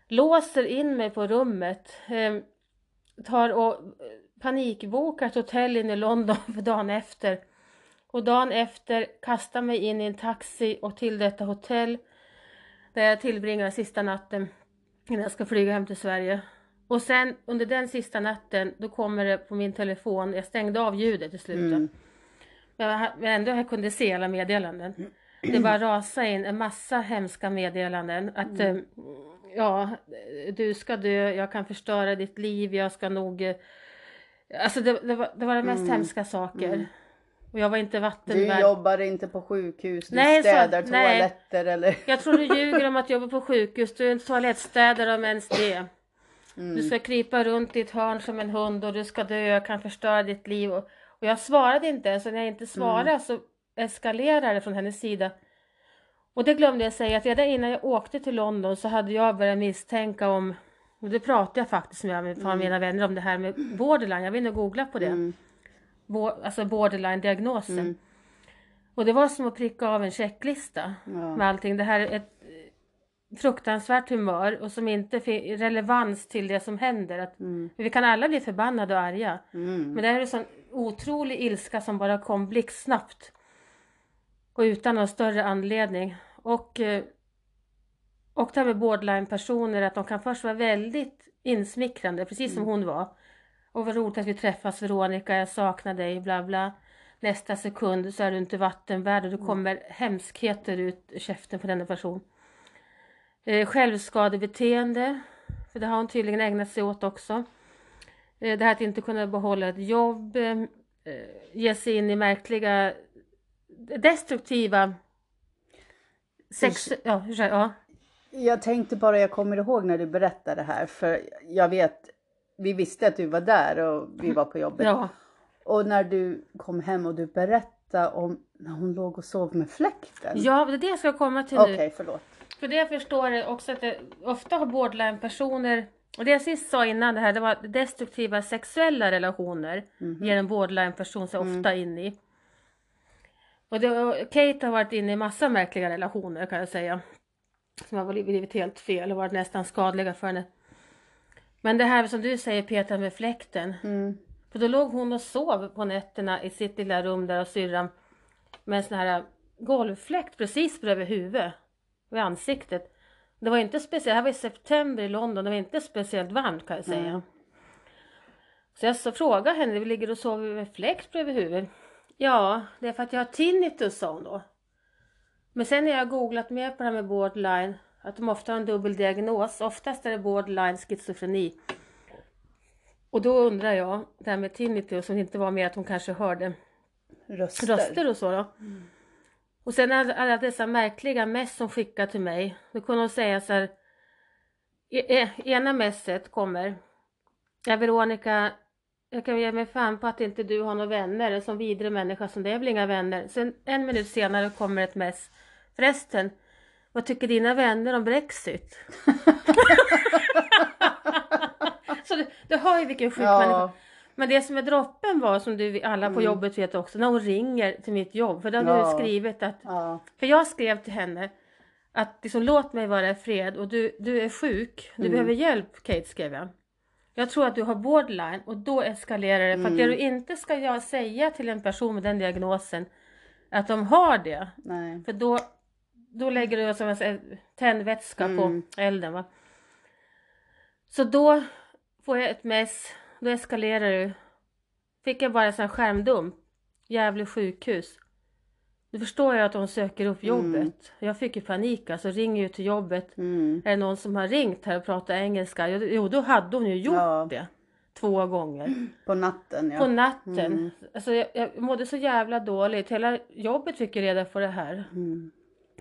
Låser in mig på rummet. Eh, tar och eh, panikbokar ett hotell inne i London för dagen efter. Och dagen efter kastar mig in i en taxi och till detta hotell. Där jag tillbringar sista natten innan jag ska flyga hem till Sverige. Och sen under den sista natten då kommer det på min telefon, jag stängde av ljudet i slutet. Mm. Men jag- men ändå jag kunde se alla meddelanden. Det bara rasade in en massa hemska meddelanden. Att eh, ja, du ska dö, jag kan förstöra ditt liv, jag ska nog... eh, Alltså det, det, var, det var det mest Mm. hemska saker. Och jag var inte Du vattenvärd. jobbar inte på sjukhus, du Nej, så- städar nej. toaletter eller? Jag tror du ljuger om att jobba på sjukhus. Du är en toalettstädare om ens det. Mm. Du ska krypa runt i ett hörn som en hund och du ska dö, jag kan förstöra ditt liv. Och, och jag svarade inte och när jag inte svarade Mm. så eskalerade från hennes sida. Och det glömde jag säga att redan innan jag åkte till London så hade jag börjat misstänka om, och det pratade jag faktiskt med med mm. mina vänner om det här med borderline, jag vill nog googla på det. Mm. Bo, alltså borderline-diagnosen. Mm. Och det var som att pricka av en checklista Ja. med allting. Det här är ett eh, fruktansvärt humör och som inte har relevans till det som händer. Att, Mm. Vi kan alla bli förbannade och arga. Mm. Men det här är en sån otrolig ilska som bara kom blixtsnabbt. Och utan någon större anledning. Och, eh, och det här med borderline-personer, att de kan först vara väldigt insmickrande, precis som hon var. Och vad roligt att vi träffas Veronica, jag saknar dig, bla bla. Nästa sekund så är du inte vattenvärd och det kommer hemskheter ut käften på denna person. Eh, självskadebeteende, för det har hon tydligen ägnat sig åt också. Eh, det här att inte kunna behålla ett jobb, eh, ge sig in i märkliga destruktiva sex... Ja, ursäkta, ja. Jag tänkte bara, jag kommer ihåg när du berättade det här, för jag vet, vi visste att du var där och vi var på jobbet. ja. Och när du kom hem och du berättade om när hon låg och sov med fläkten. Ja, det är det jag ska komma till Okej, nu. förlåt. För det jag förstår är också att det ofta har borderline-personer, och det jag sist sa innan det här, det var destruktiva sexuella relationer ger en borderline-person sig ofta in i. Och det, och Kate har varit inne i massa märkliga relationer kan jag säga. Som har blivit helt fel och varit nästan skadliga för henne. Men det här som du säger Peter med fläkten. Mm. För då låg hon och sov på nätterna i sitt lilla rum där och syrran med en sån här golvfläkt precis bredvid huvudet. Vid ansiktet. Det var inte speciellt, det här var i september i London, det var inte speciellt varmt kan jag säga. Nej. Så jag så frågade henne, vi ligger och sover med fläkt bredvid huvudet. Ja, det är för att jag har tinnitus sa hon då. Men sen när jag har googlat mer på det här med borderline, att de ofta har en dubbeldiagnos, oftast är det borderline schizofreni. Och då undrar jag, det här med tinnitus, som inte var med att hon kanske hörde Röster. röster och så då. Och sen alla, alla dessa märkliga mess som skickar till mig. Då kunde hon säga så här. E, e, ena messet kommer. Ja Veronica, jag kan ge mig fan på att inte du har några vänner. En sån vidrig människa som det är väl inga vänner. Sen en minut senare kommer ett mess. Förresten, vad tycker dina vänner om Brexit? så du, du hör ju vilken sjuk människa. Ja, Men det som är droppen var, som du alla på jobbet vet också, när hon ringer till mitt jobb. För då Mm. Ja. du skrivit att, ja, för jag skrev till henne att liksom, låt mig vara i fred och du, du är sjuk, du Mm. behöver hjälp Kate skrev jag. Jag tror att du har borderline och då eskalerar det. För att det Mm. du inte ska jag säga till en person med den diagnosen att de har det. nej. För då, då lägger du som säger, tändvätska Mm. på elden. Va? Så då får jag ett mess, då eskalerar det. Fick jag bara en sån skärmdump. Gävle sjukhus. Då förstår jag att de söker upp jobbet. Jag fick ju panik alltså, ringer ju till jobbet. Mm. Är det någon som har ringt här och pratar engelska? Jo, då hade hon ju gjort Ja. det. Två gånger. På natten ja. På natten. Mm. Alltså, jag, jag mådde så jävla dåligt. Hela jobbet fick ju reda på det här. Mm.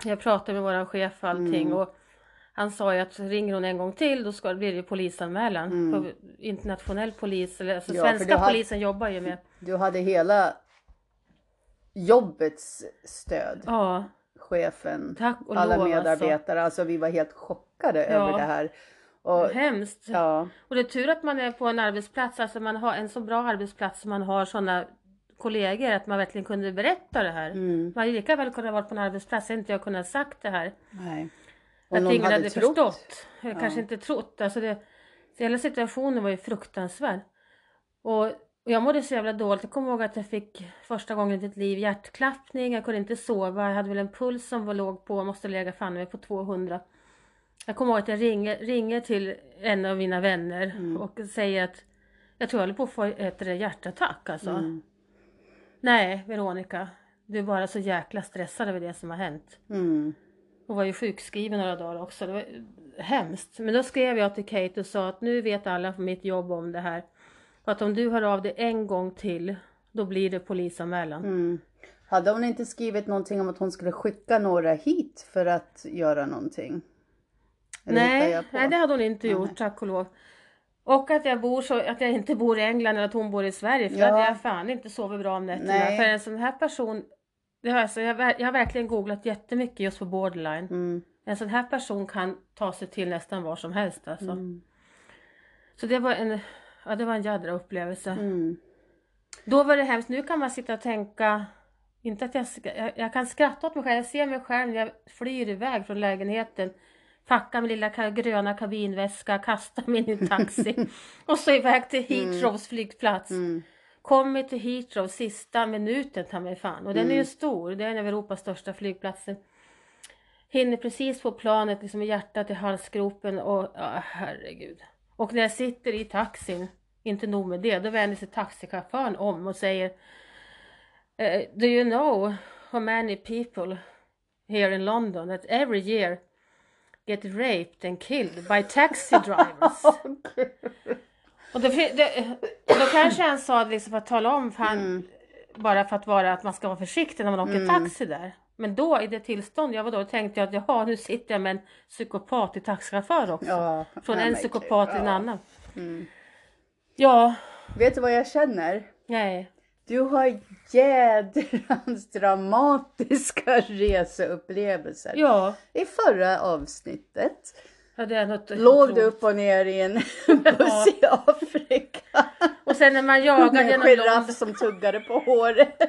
Jag pratade med våran chef och allting och han sa ju att ringer hon en gång till då ska det bli det polisanmälan. För internationell polis, eller alltså Mm. Ja, svenska polisen jobbar ju med. Du hade hela jobbets stöd. Ja, Chefen, alla lov medarbetare. Alltså. vi var helt chockade över det här. Och, alltså. Hemskt. ja, Och det är tur att man är på en arbetsplats, alltså man har en så bra arbetsplats som man har sådana kollegor att man verkligen kunde berätta det här. mm, Man hade lika väl kunnat vara på en arbetsplats, inte jag kunnat sagt det här. nej. Och Att ingen hade hade trott. förstått. Eller kanske inte trott. Alltså det, hela situationen var ju fruktansvärd. Och och jag mådde så jävla dåligt. Jag kommer ihåg att jag fick första gången i mitt liv hjärtklappning. Jag kunde inte sova. Jag hade väl en puls som var låg på, måste lägga fan mig på 200. Jag kommer ihåg att jag ringer, ringer till en av mina vänner Mm. och säger att jag tror jag håller på att få ett hjärtattack alltså. Mm. Nej, Veronica. Du är bara så jäkla stressad över det som har hänt. Mm, Och var ju sjukskriven några dagar också. Det var hemskt. Men då skrev jag till Kate och sa att nu vet alla på mitt jobb om det här. Att om du hör av dig en gång till, då blir det polisanmälan. mm. Hade hon inte skrivit någonting om att hon skulle skicka några hit för att göra någonting? Eller Nej, nej, det hade hon inte Nej. gjort, tack och lov. Och att jag bor så, att jag inte bor i England eller att hon bor i Sverige. För Ja. då hade jag fan inte sovit bra om nätterna. Nej. För en sån här person, det har alltså, jag, jag har verkligen googlat jättemycket just på borderline. Mm, En sån här person kan ta sig till nästan var som helst alltså. mm, Så det var en, ja det var en jädra upplevelse. mm. Då var det hemskt. Nu kan man sitta och tänka, inte att jag, jag, jag kan skratta åt mig själv. Jag ser mig själv när jag flyr iväg från lägenheten. Packar min lilla gröna kabinväska, kastar mig in i taxi och så iväg till Heathrows flygplats. Mm. Kommer till Heathrow sista minuten ta mig fan. Och den är ju Mm. stor, det är en av Europas största flygplatser. Hinner precis på planet, liksom med hjärtat i halsgropen och ja, herregud. Och när jag sitter i taxin, inte nog med det, då vänder sig taxichauffören om och säger eh, Do you know how many people here in London that every year get raped and killed by taxi drivers? Och då, det, då kanske han sa det liksom för att tala om för han, Mm. bara för att vara att man ska vara försiktig när man åker taxi där. Men då i det tillstånd jag var då tänkte jag att jaha nu sitter jag med en psykopat i taxichaufför också. Ja, Från en psykopat till en ja. annan. Mm. Ja, Vet du vad jag känner? nej. Du har jädrans dramatiska reseupplevelser. Ja, I förra avsnittet ja det är något låg du upp och ner i en buss i Afrika. Och sen när man Med jagar en genom giraff London. som tuggade på håret.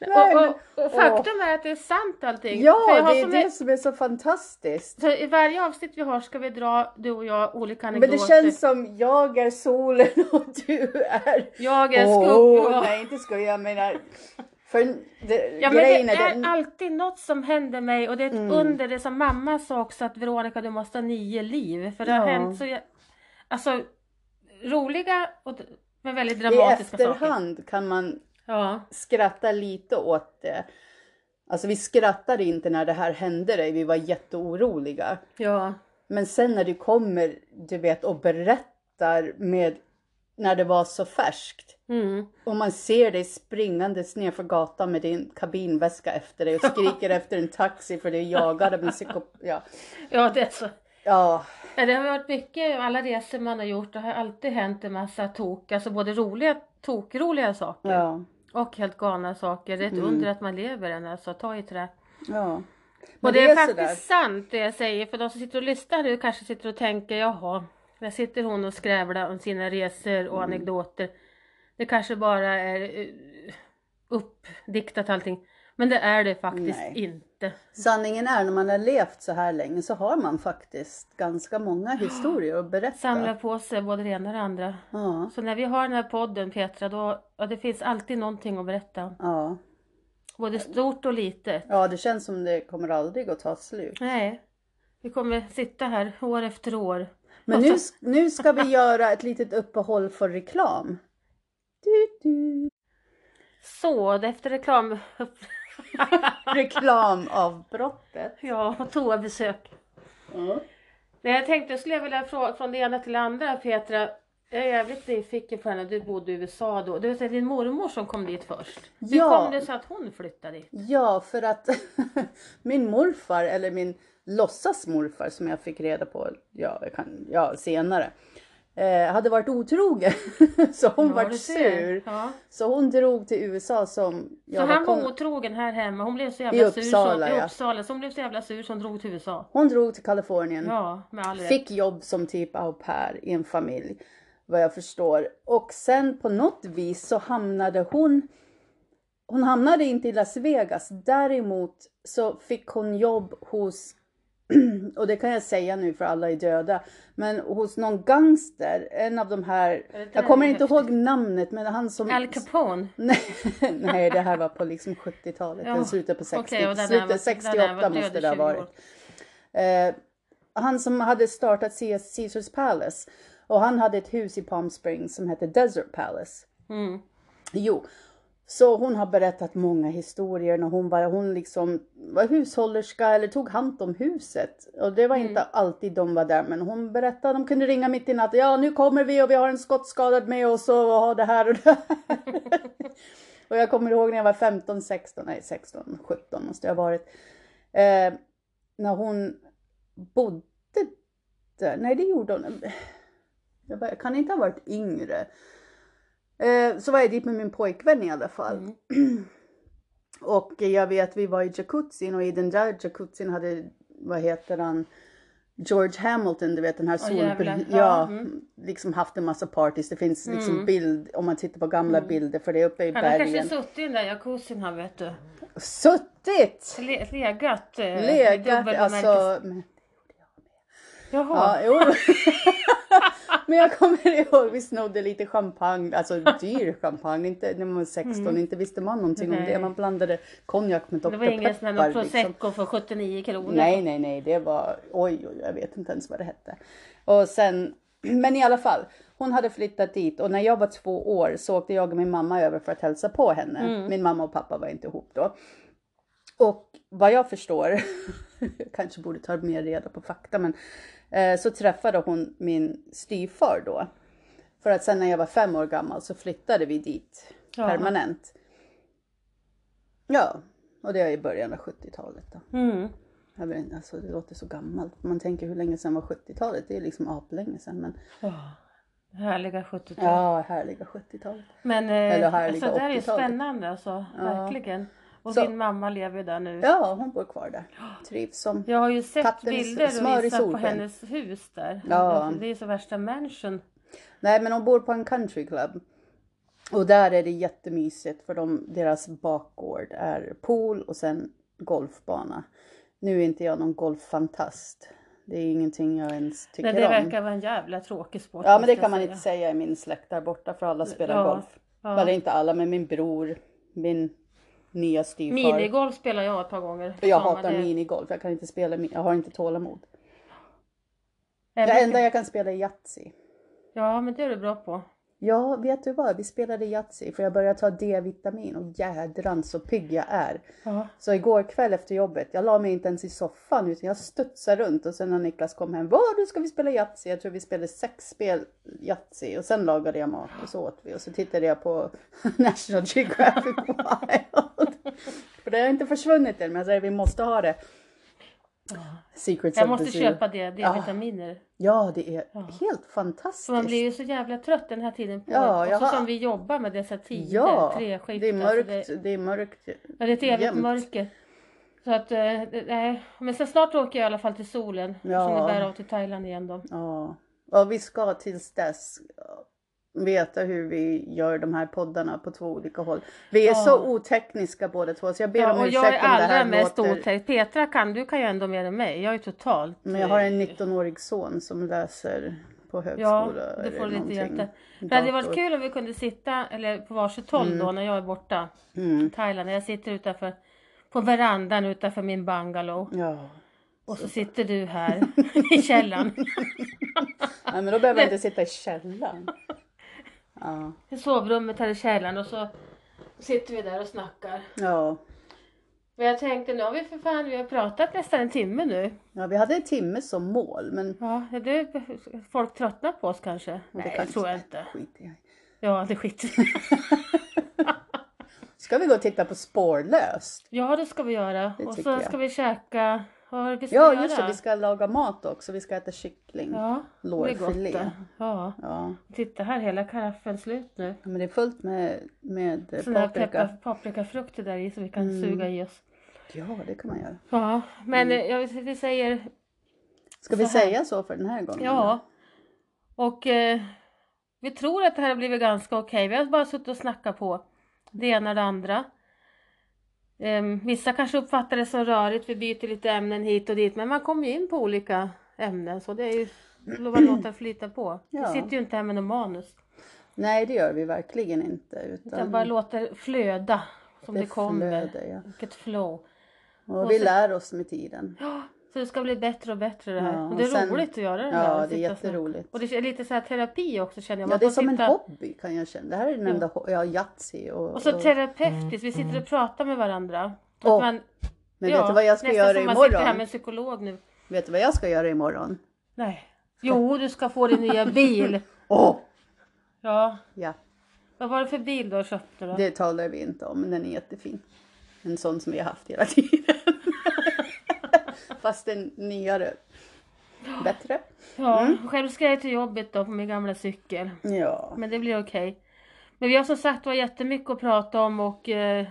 Och, Nej, och, och faktum är att det är sant allting. Ja, har det är som det en- som är så fantastiskt. Så i varje avsnitt vi har ska vi dra, du och jag, olika Men anekdoter. det känns som jag är solen och du är... Jag är Åh, skuggan. Nej, inte ska jag menar... För det, Ja men det är den- alltid något som händer mig och det är ett Mm. under. Det som mamma sa också att Veronica du måste ha nio liv. För det har Ja. hänt så jag, Alltså roliga och, men väldigt I dramatiska saker. efterhand kan man Ja, skratta lite åt det. Alltså vi skrattade inte när det här hände dig, vi var jätteoroliga. ja, Men sen när du kommer, du vet, och berättar med när det var så färskt. Mm. Och man ser dig springandes ner för gatan med din kabinväska efter dig och skriker efter en taxi för du är jagad av en psykop... Ja. Ja, det är så. ja, Ja, Det har varit mycket, alla resor man har gjort, det har alltid hänt en massa tok, alltså både roliga, tokroliga saker ja, och helt galna saker. Det är ett under att man lever än, alltså ta i trä. ja. Och Men det är, sådär. faktiskt sant det jag säger, för de som sitter och lyssnar nu kanske sitter och tänker, jaha, där sitter hon och skrävlar om sina resor Mm. och anekdoter. Det kanske bara är uh, uppdiktat allting. Men det är det faktiskt Nej. inte. Sanningen är när man har levt så här länge så har man faktiskt ganska många historier att berätta. Samla på sig både det ena och det andra. Ja, Så när vi har den här podden Petra, då, ja, det finns alltid någonting att berätta. ja. Både stort och litet. ja, det känns som det kommer aldrig att ta slut. Nej, vi kommer sitta här år efter år. Men nu, nu ska vi göra ett litet uppehåll för reklam. Du, du. Så, efter reklam... Reklamavbrottet. ja, toabesök. Nej, jag tänkte jag skulle vilja fråga från det ena till det andra Petra. Jag är jävligt nyfiken på henne. Du bodde i USA då. Det var din mormor som kom dit först. Hur Ja. kom det sig att hon flyttade dit? Ja, för att min morfar, eller min låtsasmorfar som jag fick reda på ja, jag kan, ja, senare, eh, hade varit otrogen. så hon Ja, ser. sur. Ja. Så hon drog till USA som... Så jag han kom- var otrogen här hemma. Hon blev så I jävla sur. Uppsala, så, I ja. Uppsala. Så hon blev så jävla sur så hon drog till USA. Hon drog till Kalifornien. Ja, med all rätt. Fick jobb som typ au pair i en familj. Vad jag förstår. Och sen på något vis så hamnade hon hon hamnade inte i Las Vegas. Däremot så fick hon jobb hos, och det kan jag säga nu för alla är döda, men hos någon gangster. En av de här, jag kommer inte ihåg namnet, men han som... Al Capone. Nej, nej, det här var på liksom 70-talet, Ja, slutet på 60, okej, och den här var- slutet var 68 död i måste det ha 20 år. varit. Eh, han som hade startat Caesars Palace och han hade ett hus i Palm Springs som hette Desert Palace. Mm. Jo, så hon har berättat många historier när hon var, hon liksom var hushållerska eller tog hand om huset. Och det var inte alltid de var där men hon berättade, de kunde ringa mitt i natten. Ja nu kommer vi och vi har en skottskadad med oss och har det här och det här. och jag kommer ihåg när jag var 15, 16, nej 16, 17 måste jag ha varit. Eh, när hon bodde där, nej det gjorde hon. Bara, jag kan inte ha varit yngre. Eh, så var jag dit med min pojkvän i alla fall. Och jag vet vi var i jacuzzin och i den där jacuzzin hade, vad heter han, George Hamilton, du vet den här sol... jävlar. ja, mm. liksom haft en massa parties. Det finns liksom bild, om man tittar på gamla bilder för det är uppe i Han har kanske bergen. suttit i den där jacuzzin han vet du. Suttit! Le, legat. eh, Legat, alltså. men- Jaha. Ja, jo. Men jag kommer ihåg, vi snodde lite champagne, alltså dyr champagne, inte när man var 16, inte visste man någonting om Mm. Nej. det. Man blandade konjak med Dr. det var ingen sån här liksom. prosecco för 79 kronor. Nej, nej, nej, det var, oj, oj, jag vet inte ens vad det hette. Och sen, men i alla fall, hon hade flyttat dit och när jag var två år så åkte jag och min mamma över för att hälsa på henne. Mm. Min mamma och pappa var inte ihop då. Och vad jag förstår, jag kanske borde ta mer reda på fakta, men eh, så träffade hon min styvfar då. För att sen när jag var fem år gammal så flyttade vi dit Ja. permanent. Ja, och det är i början av 70-talet då. Mm. Jag vet inte, alltså det låter så gammalt. Man tänker hur länge sedan var 70-talet? Det är liksom aplänge sedan. Men Ja. Härliga 70-tal. ja, härliga 70-talet. Men eh, Eller härliga alltså, det här är ju 80-talet. spännande alltså. Verkligen. Och Så- din mamma lever ju där nu. Ja, hon bor kvar där. Trivs som... Jag har ju sett bilder och visat på hennes hus där. Ja. Det är så värsta mansion. Nej, men hon bor på en country club. Och där är det jättemysigt för de, deras bakgård är pool och sen golfbana. Nu är inte jag någon golffantast. Det är ingenting jag ens tycker Nej, det om. verkar vara en jävla tråkig sport. Ja, men det kan man säga. inte säga i min släkt där borta för alla spelar Ja, golf. ja. Eller inte alla, men min bror, min nya styvfar. Minigolf spelar jag ett par gånger. Jag hatar det. minigolf. Jag kan inte spela, jag har inte tålamod. Det enda inte. jag kan spela är Yatzy. Ja, men det är du bra på. Ja, vet du vad? Vi spelade Yatzy för jag började ta D-vitamin och jädrans så pigg jag är. Ja. Så igår kväll efter jobbet, jag la mig inte ens i soffan utan jag studsade runt och sen när Niklas kom hem, vad nu ska vi spela Yatzy? Jag tror vi spelade sex spel Yatzy och sen lagade jag mat och så åt vi och så tittade jag på National Geographic Wild. För det har inte försvunnit än men jag säger vi måste ha det. Secrets Jag måste köpa det, D-vitaminer. Ja, det är helt För fantastiskt. man blir ju så jävla trött den här tiden på Ja, Och så som vi jobbar med dessa tider, Ja, treskift. det är alltså mörkt. det, Det är mörkt. ja, det är ett evigt mörker. Så att, eh, det- nej. Men sen snart åker jag i alla fall till solen. Ja. Som det bär av till Thailand igen då. Ja. Och vi ska tills dess veta hur vi gör de här poddarna på två olika håll. Vi är Ja. så otekniska båda två så jag ber Ja, om ursäkt jag är om det allra här mest låter... otäck. Petra kan, du kan ju ändå mer än mig. Jag är totalt... Men jag har en 19-årig son som läser på högskola. Ja, det får du lite hjälp. Det hade varit kul om vi kunde sitta, eller på varsitt håll då när jag är borta. Mm. I Thailand. Jag sitter utanför, på verandan utanför min bungalow. Ja. Och så sitter du här i källaren. Nej, men då behöver jag inte sitta i källaren. Ja. I sovrummet här i källaren och så sitter vi där och snackar. ja. Men jag tänkte nu har vi för fan, vi har pratat nästan en timme nu. Ja, vi hade en timme som mål men Ja, är det, folk tröttnar på oss kanske? det Nej, kan det tror jag inte. Skit i. Ja, det skiter Ska vi gå och titta på Spårlöst? Ja, det ska vi göra. Det och så jag. ska vi käka, vad var det vi ska Ja, göra? just det. Vi ska laga mat också. Vi ska äta kyckling. Ja, det är gott Lårfilé. Ja, Ja. titta här, hela karaffen slut nu. men det är fullt med, med här paprika. paprikafrukter där i så vi kan Mm. suga i oss. Ja, det kan man göra. Ja, men Mm. jag, vi säger Ska vi Så säga så för den här gången? ja. Och eh, vi tror att det här har blivit ganska okej. Vi har bara suttit och snackat på det ena och det andra. Ehm, vissa kanske uppfattar det som rörigt, vi byter lite ämnen hit och dit, men man kommer ju in på olika ämnen så det är ju bara låta det flyta på. Ja. Vi sitter ju inte här med någon manus, Nej, det gör vi verkligen inte. utan Utan bara låter flöda som det, det kommer. flödar, ja. Vilket flow. Och, Och vi så- lär oss med tiden. Ja, så det ska bli bättre och bättre det här. Ja, och det är och sen- roligt att göra det här. Ja, det är och jätteroligt. Och det är lite så här terapi också känner jag. Ja, Man det är som en sitta- hobby kan jag känna. Det här är den enda ho- Ja, Yatzy och... Och så och- terapeutiskt, vi sitter och pratar med varandra. Åh, man, Men ja, vet du vad jag ska nästan göra som man sitter här imorgon? med en psykolog nu. Vet du vad jag ska göra imorgon? Nej. Jo, du ska få din nya bil. Åh! Ja. Ja, Vad var det för bil du köpte då? det talar vi inte om, men den är jättefin. En sån som vi har haft hela tiden. Fast en nyare. Bättre. Ja, Mm. själv ska jag till jobbet då på min gamla cykel. Ja. Men det blir okej. Men vi har som sagt var jättemycket att prata om och eh,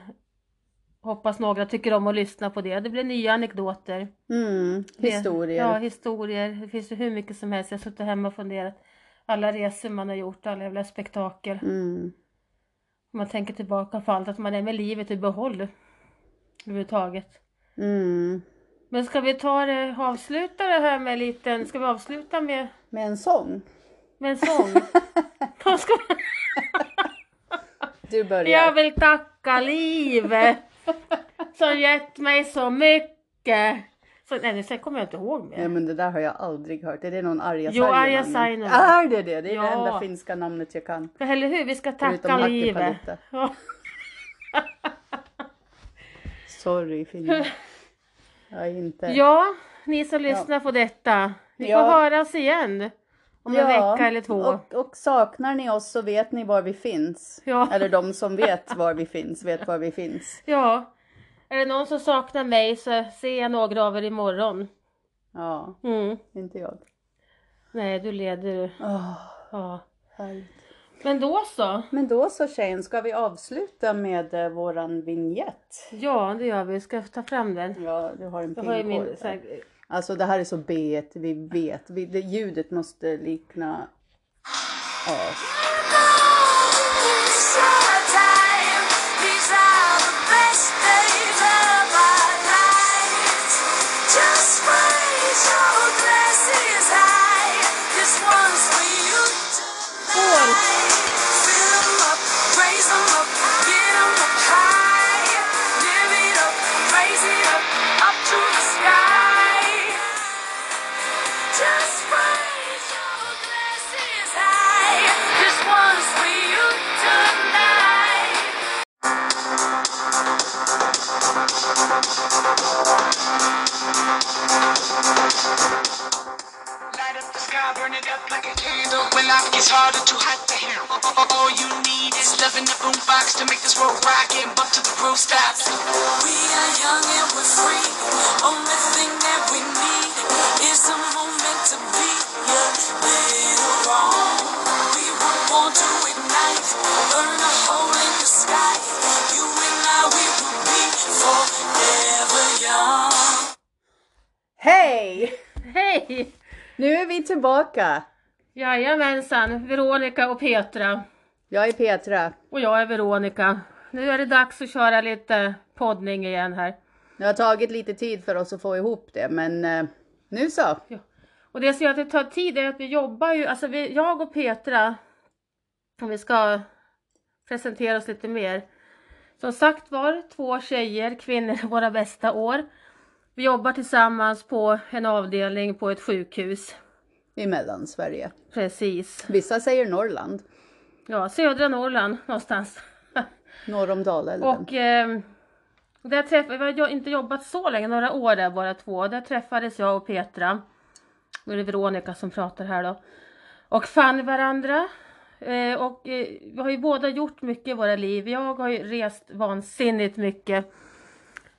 hoppas några tycker om att lyssna på det. Det blir nya anekdoter. Mm, historier. Ja, historier. Det finns ju hur mycket som helst. Jag har suttit hemma och funderat. Alla resor man har gjort, alla jävla spektakel. Mm. Man tänker tillbaka på allt, att man är med livet i behåll. Överhuvudtaget. Mm. Men ska vi ta det, avsluta det här med en liten, ska vi avsluta med, Med en sång. med en sång? Du börjar. jag vill tacka livet som gett mig så mycket. Så, nej, sen kommer jag inte ihåg mer. Ja, men det där har jag aldrig hört. Är det någon Arja Jo, Arja? Saijonmaa. Är det det? Det är Ja. det enda finska namnet jag kan. Ja, Eller hur? Vi ska tacka livet. Ja. Sorry Finland. Jag inte... ja, ni som lyssnar på detta. Vi Ja. får höras igen. Om en vecka eller två. Och, och saknar ni oss så vet ni var vi finns. Ja. Eller de som vet var vi finns, vet var vi finns. Ja. Är det någon som saknar mig så ser jag några av er imorgon. Ja, Mm. inte jag. Nej, du leder. Åh, Ja. härligt. Men då så. Men då så tjejen, ska vi avsluta med eh, våran vignett? Ja, det gör vi. Ska jag ta fram den? Ja, du har en Jag har ju min... Så här, där. Alltså det här är så B, vi vet. Vi, det, ljudet måste likna oss. Tillbaka. Jajamensan, Veronica och Petra. Jag är Petra. Och jag är Veronica. Nu är det dags att köra lite poddning igen här. Det har tagit lite tid för oss att få ihop det, men eh, nu så. Ja. Och det som gör att det tar tid är att vi jobbar ju, alltså vi, jag och Petra, om vi ska presentera oss lite mer. Som sagt var, två tjejer, kvinnor, våra bästa år. Vi jobbar tillsammans på en avdelning på ett sjukhus. I Mellansverige. Precis. Vissa säger Norrland. Ja, södra Norrland någonstans. Norr om Dalälven. Och eh, där träffade, vi har inte jobbat så länge, några år där bara två. Där träffades jag och Petra. Nu är det Veronica som pratar här då. Och fann varandra. Eh, och eh, vi har ju båda gjort mycket i våra liv. Jag har ju rest vansinnigt mycket.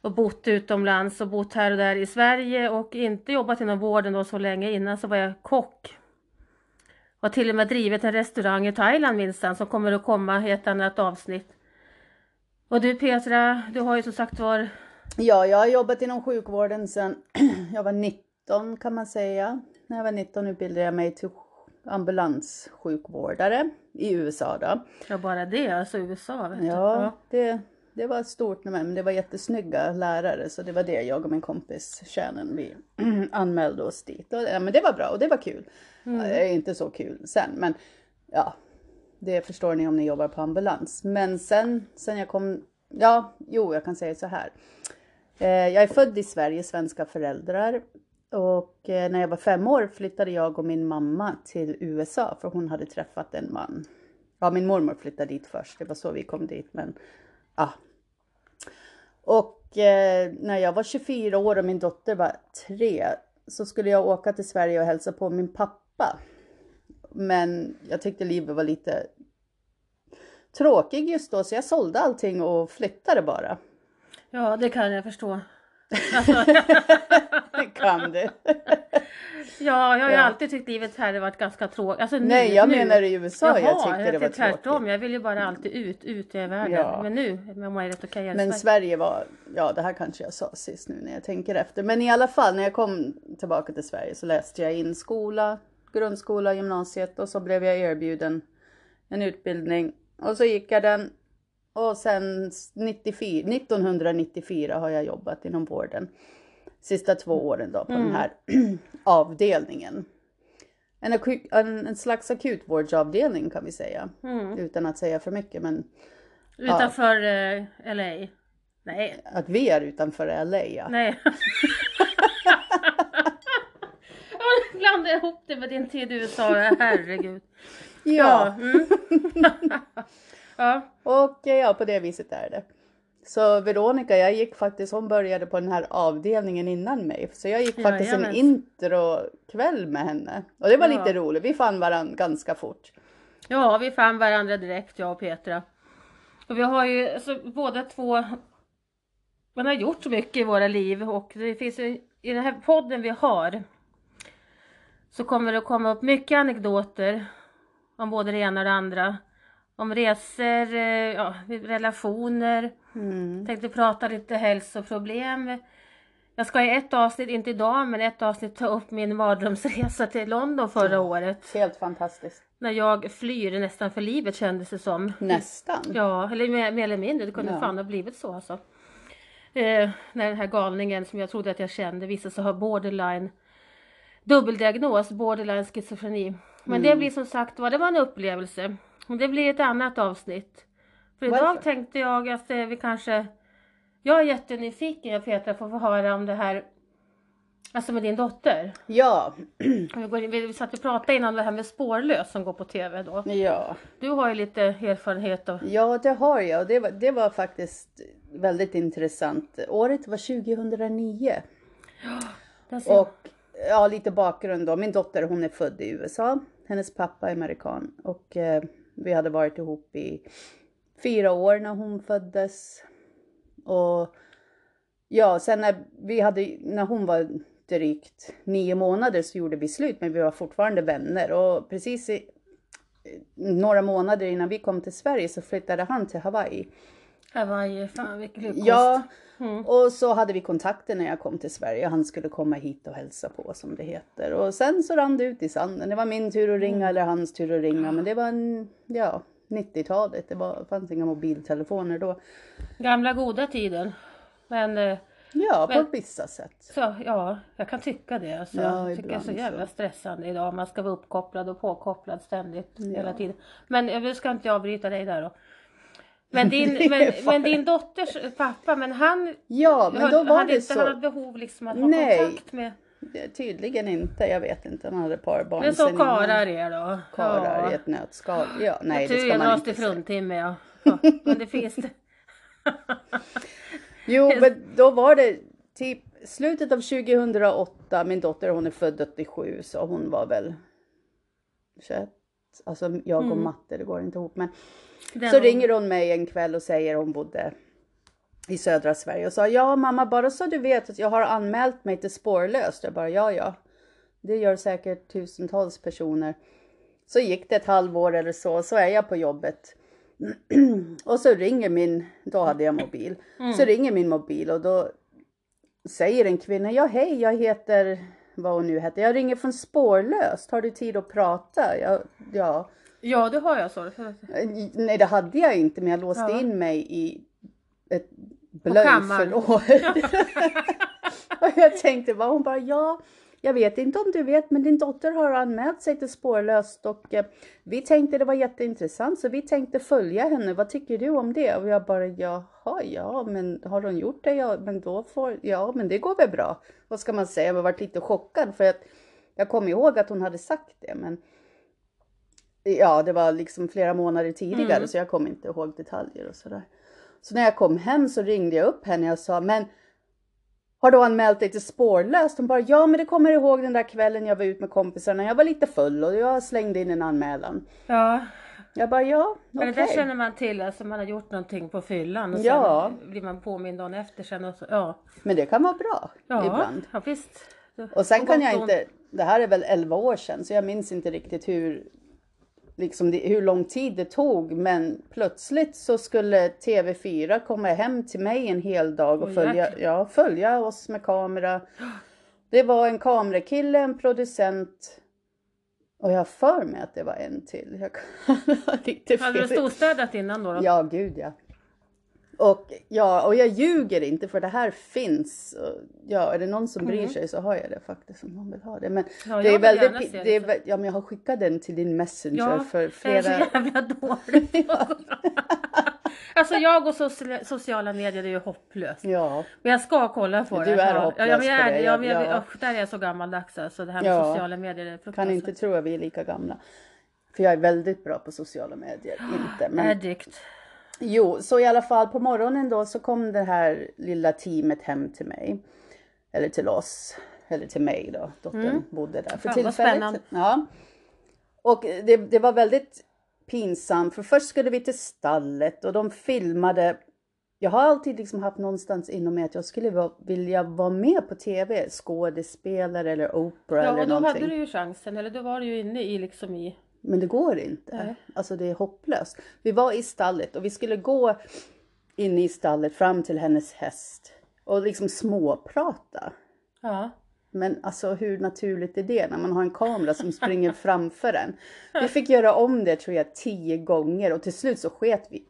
Och bott utomlands och bott här och där i Sverige och inte jobbat inom vården då så länge. Innan så var jag kock. Har till och med drivit en restaurang i Thailand minsann som kommer att komma i ett annat avsnitt. Och du Petra, du har ju som sagt var Ja, jag har jobbat inom sjukvården sedan jag var 19 kan man säga. När jag var 19 utbildade jag mig till ambulanssjukvårdare i USA då. Ja bara det, alltså USA vet du. Ja, det, det var stort men det var jättesnygga lärare så det var det jag och min kompis Shannon vi anmälde oss dit. Och, ja, men det var bra och det var kul. Mm. Det är inte så kul sen men ja, det förstår ni om ni jobbar på ambulans. Men sen, sen jag kom, ja, jo jag kan säga så här. Eh, jag är född i Sverige, svenska föräldrar. Och eh, när jag var fem år flyttade jag och min mamma till USA för hon hade träffat en man. Ja, min mormor flyttade dit först, det var så vi kom dit. Men ja. Och eh, när jag var 24 år och min dotter var 3 så skulle jag åka till Sverige och hälsa på min pappa. Men jag tyckte livet var lite tråkigt just då så jag sålde allting och flyttade bara. ja, det kan jag förstå. Alltså, kan du? ja, jag har ju Ja. alltid tyckt livet här har varit ganska tråkigt. Alltså, Nej, jag nu. menar i USA jag Jaha, tyckte det var tvärtom. tråkigt. Jag vill ju bara alltid ut, ut i världen. Ja. Men nu mår ju rätt okej. i Men Sverige. Sverige var, ja det här kanske jag sa sist nu när jag tänker efter. Men i alla fall när jag kom tillbaka till Sverige så läste jag in skola, grundskola, gymnasiet och så blev jag erbjuden en utbildning. Och så gick jag den. Och sen 94, 1994 har jag jobbat inom vården. Sista två åren då på den här avdelningen. En, aku- en, en slags akutvårdsavdelning kan vi säga. Utan att säga för mycket men Utanför eh, LA. Nej, att vi är utanför LA ja. nej. Jag blandade ihop det med din tid i USA, herregud. Ja, Mm. ja. och eh, ja på det viset är det. Så Veronica, jag gick faktiskt, hon började på den här avdelningen innan mig. Så jag gick faktiskt en Jajamän. introkväll med henne. Och det var Ja. lite roligt, vi fann varandra ganska fort. Ja, vi fann varandra direkt, jag och Petra. Och vi har ju alltså, båda två, man har gjort så mycket i våra liv och det finns ju, i den här podden vi har så kommer det att komma upp mycket anekdoter om både det ena och det andra. Om resor, eh, ja, relationer. Tänkte prata lite hälsoproblem. Jag ska i ett avsnitt, inte idag, men ett avsnitt ta upp min mardrömsresa till London förra året. Helt fantastiskt. När jag flyr nästan för livet kändes det som. Nästan. Ja, eller mer, mer eller mindre. Det kunde Ja. fan ha blivit så alltså. Eh, när den här galningen som jag trodde att jag kände visade sig ha borderline dubbeldiagnos, borderline schizofreni. Men Mm. det blir som sagt var, det var en upplevelse. Det blir ett annat avsnitt. För idag Varför? tänkte jag att eh, vi kanske... Jag är jättenyfiken Petra på att få höra om det här Alltså med din dotter. Ja, Vi, går in, vi satt och pratade innan det här med spårlös som går på tv då. ja. Du har ju lite erfarenhet av... Ja, det har jag det var, det var faktiskt väldigt intressant. Året var 2009 Där ser jag. och ja, lite bakgrund då. Min dotter hon är född i USA. Hennes pappa är amerikan och eh, vi hade varit ihop i fyra år när hon föddes. Och ja, sen när vi hade, när hon var drygt nio månader så gjorde vi slut, men vi var fortfarande vänner. Och precis i, några månader innan vi kom till Sverige så flyttade han till Hawaii. Hawaii, fan vilken lyckost. Ja, Mm. och så hade vi kontakter när jag kom till Sverige. Han skulle komma hit och hälsa på som det heter. Och sen så rann det ut i sanden. Det var min tur att ringa eller hans tur att ringa. Men det var en, ja, 90-talet. Det var, fanns inga mobiltelefoner då. Gamla goda tiden. Men eh, Ja, på Men- vissa sätt. så, ja, jag kan tycka det. Alltså. Ja, jag tycker det är så jävla stressande idag. Man ska vara uppkopplad och påkopplad ständigt Ja. hela tiden. Men jag ska inte avbryta dig där då. Men din, men, men din dotters pappa, men han Ja, men då var hade det inte han så. behov liksom att ha Nej. kontakt med... Tydligen inte. Jag vet inte. Han hade ett par barn Men så karlar är då. Karlar ja. i ett nötskal. Ja, nej det ska man inte säga. fruntimme ja. ja. Men det finns det. Jo, men då var det typ slutet av 2008. Min dotter hon är född 87 så hon var väl 21. Alltså jag och Mm. matte, det går inte ihop. Men Den så var- ringer hon mig en kväll och säger hon bodde i södra Sverige och sa ja mamma bara så du vet att jag har anmält mig till spårlöst. Jag bara ja ja. Det gör säkert tusentals personer. Så gick det ett halvår eller så, så är jag på jobbet. och så ringer min, då hade jag mobil. Så ringer min mobil och då säger en kvinna, ja hej jag heter, vad hon nu heter, jag ringer från spårlöst, har du tid att prata? Jag, ja. Ja det har jag så. Eh, Nej det hade jag inte men jag låste Ja. in mig i ett blöjförråd. och jag tänkte bara, hon bara ja, jag vet inte om du vet men din dotter har anmält sig till spårlöst och eh, vi tänkte det var jätteintressant så vi tänkte följa henne. Vad tycker du om det? Och jag bara jaha, ja men har hon gjort det? Ja men då får, ja men det går väl bra. Vad ska man säga? Jag har varit lite chockad för att jag kom ihåg att hon hade sagt det men Ja, det var liksom flera månader tidigare Mm. så jag kommer inte ihåg detaljer och sådär. Så när jag kom hem så ringde jag upp henne och sa men har du anmält dig till spårlöst? Hon bara ja men det kommer jag ihåg den där kvällen jag var ute med kompisarna. Jag var lite full och jag slängde in en anmälan. Ja, Jag bara ja men okej. det där känner man till, alltså man har gjort någonting på fyllan och Ja. sen blir man påmind dagen efter sen och så, ja. Men det kan vara bra Ja, ibland. ja visst. Och sen kan jag inte, det här är väl 11 år sedan så jag minns inte riktigt hur, liksom det, hur lång tid det tog men plötsligt så skulle TV4 komma hem till mig en hel dag och följa, ja, följa oss med kamera. Det var en kamerakille, en producent och jag har för mig att det var en till. Jag lite Hade du fel. storstädat innan då? då? Ja, gud ja. Och, ja, och jag ljuger inte för det här finns. Ja, är det någon som bryr sig så har jag det faktiskt om någon vill ha det. Men Mm. Ja, det jag är väldigt, det, det är, ja men jag har skickat den till din messenger Ja, för det är så flera. jävla dåligt. alltså jag och soci- sociala medier är ju hopplöst. Ja, Men jag ska kolla på Du det. är ja. hopplös ja, men jag på är, det, Ja, jag- men jag, ja. usch, där är jag så gammaldags alltså. Det här med Ja. sociala medier är kan inte tro att vi är lika gamla. För jag är väldigt bra på sociala medier. Inte. Men, Addict. Jo, så i alla fall på morgonen då så kom det här lilla teamet hem till mig. Eller till oss. Eller till mig då. Dottern bodde där för Mm. Fan, tillfället. Ja. Och det, det var väldigt pinsamt för först skulle vi till stallet och de filmade. Jag har alltid liksom haft någonstans inom mig att jag skulle va- vilja vara med på tv. Skådespelare eller opera Ja, eller och då någonting. hade du ju chansen. Eller då var du ju inne i liksom i... Men det går inte. Nej. Alltså det är hopplöst. Vi var i stallet och vi skulle gå in i stallet fram till hennes häst och liksom småprata. Ja. Men alltså hur naturligt är det när man har en kamera som springer framför en? Vi fick göra om det tror jag tio gånger och till slut så sket vi.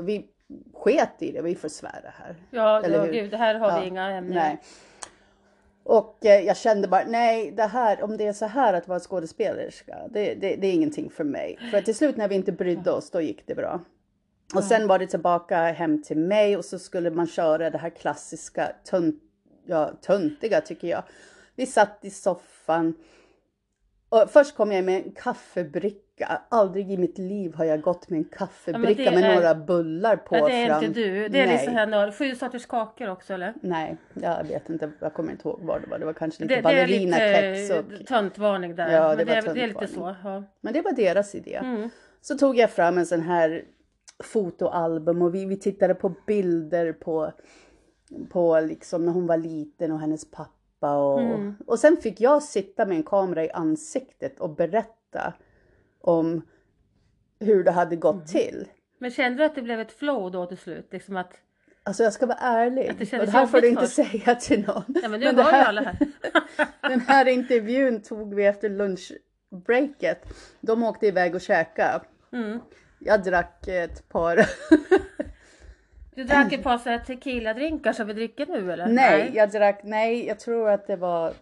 Vi sket i det, vi får svära här. Ja, ja gud, det här har Ja, vi inga ämnen. Nej. Och eh, jag kände bara, nej, det här, om det är så här att vara skådespelerska, det, det, det är ingenting för mig. För till slut när vi inte brydde oss, då gick det bra. Och sen var det tillbaka hem till mig och så skulle man köra det här klassiska, tunt, ja, töntiga tycker jag. Vi satt i soffan. Och först kom jag med en kaffebricka. Aldrig i mitt liv har jag gått med en kaffebricka det med är- några bullar på Ja, det är fram. inte du. Det är Nej. liksom här sju sorters kakor också eller? Nej, jag vet inte. Jag kommer inte ihåg vad det var. Det var kanske Det, lite det är ballerinakex. lite Och... töntvarning där. Ja, det Men det, var är, det är lite så. Ja. Men det var deras idé. Mm. Så tog jag fram en sån här fotoalbum och vi, vi tittade på bilder på, på liksom när hon var liten och hennes pappa. Och, Mm. och sen fick jag sitta med en kamera i ansiktet och berätta om hur det hade gått Mm. till. Men kände du att det blev ett flow då till slut? Liksom att, Alltså jag ska vara ärlig. Att det och det här får du inte säga till någon. ja men nu Men det här- alla här. Den här intervjun tog vi efter lunchbreaket. De åkte iväg och käkade. Mm. Jag drack ett par. Du drack ett par tequila-drinkar som vi dricker nu eller? nej, jag drack, nej, jag tror att det var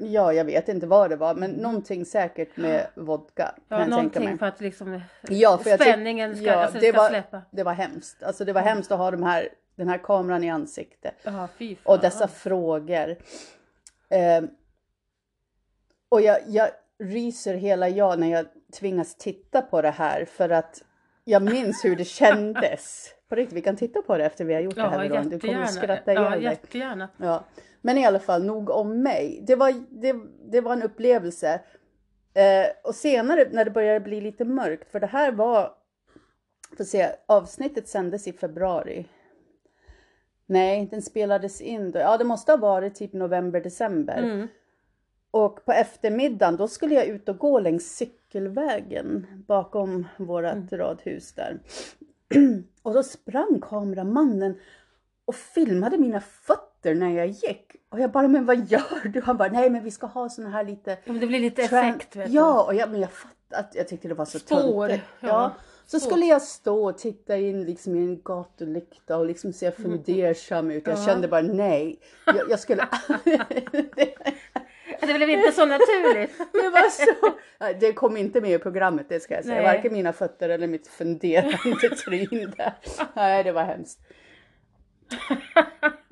Ja, jag vet inte vad det var, men någonting säkert med vodka. Ja, någonting för att liksom Ja, för spänningen ska, ja, alltså, det, ska var, släppa. det var hemskt. Alltså det var hemskt att ha de här, den här kameran i ansiktet. Ja, fy fan. Och dessa frågor. Eh, och jag, jag ryser hela jag när jag tvingas titta på det här för att jag minns hur det kändes. På riktigt, vi kan titta på det efter vi har gjort det här Ja. Du kommer att skratta Ja, ihjäl dig. jättegärna. Ja. Men i alla fall, nog om mig. Det var, det, det var en upplevelse. Eh, och senare när det började bli lite mörkt, för det här var, får se, avsnittet sändes i februari. Nej, den spelades in då. Ja, det måste ha varit typ november, december. Mm. Och på eftermiddagen då skulle jag ut och gå längs cykelvägen bakom vårat radhus där. och då sprang kameramannen och filmade mina fötter när jag gick. Och jag bara, men vad gör du? Han bara, nej men vi ska ha såna här lite... Om det blir lite effekt vet Ja, och jag, men jag fattade, att jag tyckte det var så Spår, töntigt. ja. Ja. Så skulle jag stå och titta in liksom i en gatulykta och liksom se fundersam ut. Jag Ja. kände bara nej. Jag, jag skulle... Det blev inte så naturligt. Det var så... Det kom inte med i programmet, det ska jag säga. Nej. Varken mina fötter eller mitt funderande tryn där. Nej, det var hemskt.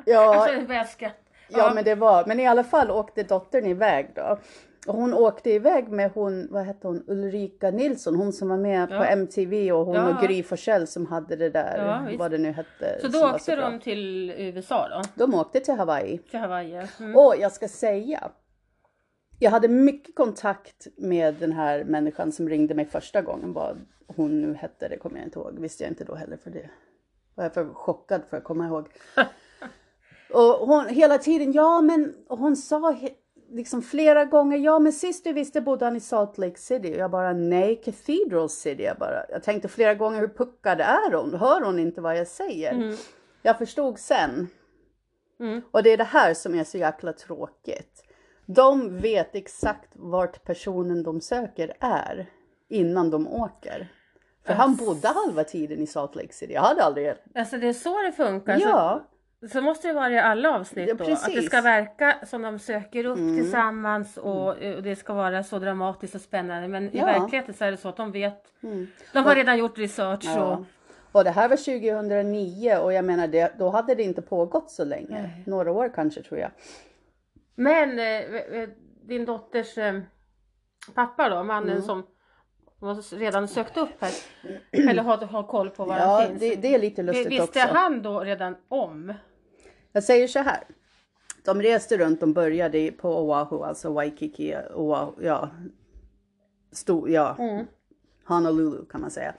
Ja, Alltså, börjar skratta. ja, men det var... Men i alla fall åkte dottern iväg då. Och hon åkte iväg med hon, vad hette hon, Ulrika Nilsson, hon som var med Ja. på MTV och hon Ja. och Gry Forssell som hade det där, Ja, vad det nu hette. Så då åkte bra. de till USA då? De åkte till Hawaii. Till Hawaii? Mm. Och jag ska säga, jag hade mycket kontakt med den här människan som ringde mig första gången. Vad hon nu hette, det kommer jag inte ihåg. Visste jag inte då heller för det var jag för chockad för att komma ihåg. Och hon hela tiden, ja men, och hon sa liksom flera gånger, ja men sist du visste bodde han i Salt Lake City. Och jag bara, nej, Cathedral City. Jag, bara, jag tänkte flera gånger, hur puckad är hon? Hör hon inte vad jag säger? Mm. Jag förstod sen. Mm. Och det är det här som är så jäkla tråkigt. De vet exakt vart personen de söker är innan de åker. För han bodde halva tiden i Salt Lake City. Jag hade aldrig... Alltså det är så det funkar. Ja, Så, så måste det vara i alla avsnitt Ja, då. Att det precis. Mm. ska verka som de söker upp tillsammans och, och det ska vara så dramatiskt och spännande. Men i Ja. verkligheten så är det så att de vet. Mm. De har redan gjort research ja. och Och det här var 2009 och jag menar det, då hade det inte pågått så länge. Nej. Några år kanske tror jag. Men eh, eh, din dotters eh, pappa då, mannen Mm. som som har redan sökt upp här. Eller har, har koll på var Ja, han finns. det, det är lite lustigt Visste också. han då redan om? Jag säger så här. De reste runt, de började på Oahu, alltså Waikiki, Oahu, ja. Stor, ja. Mm. Honolulu kan man säga.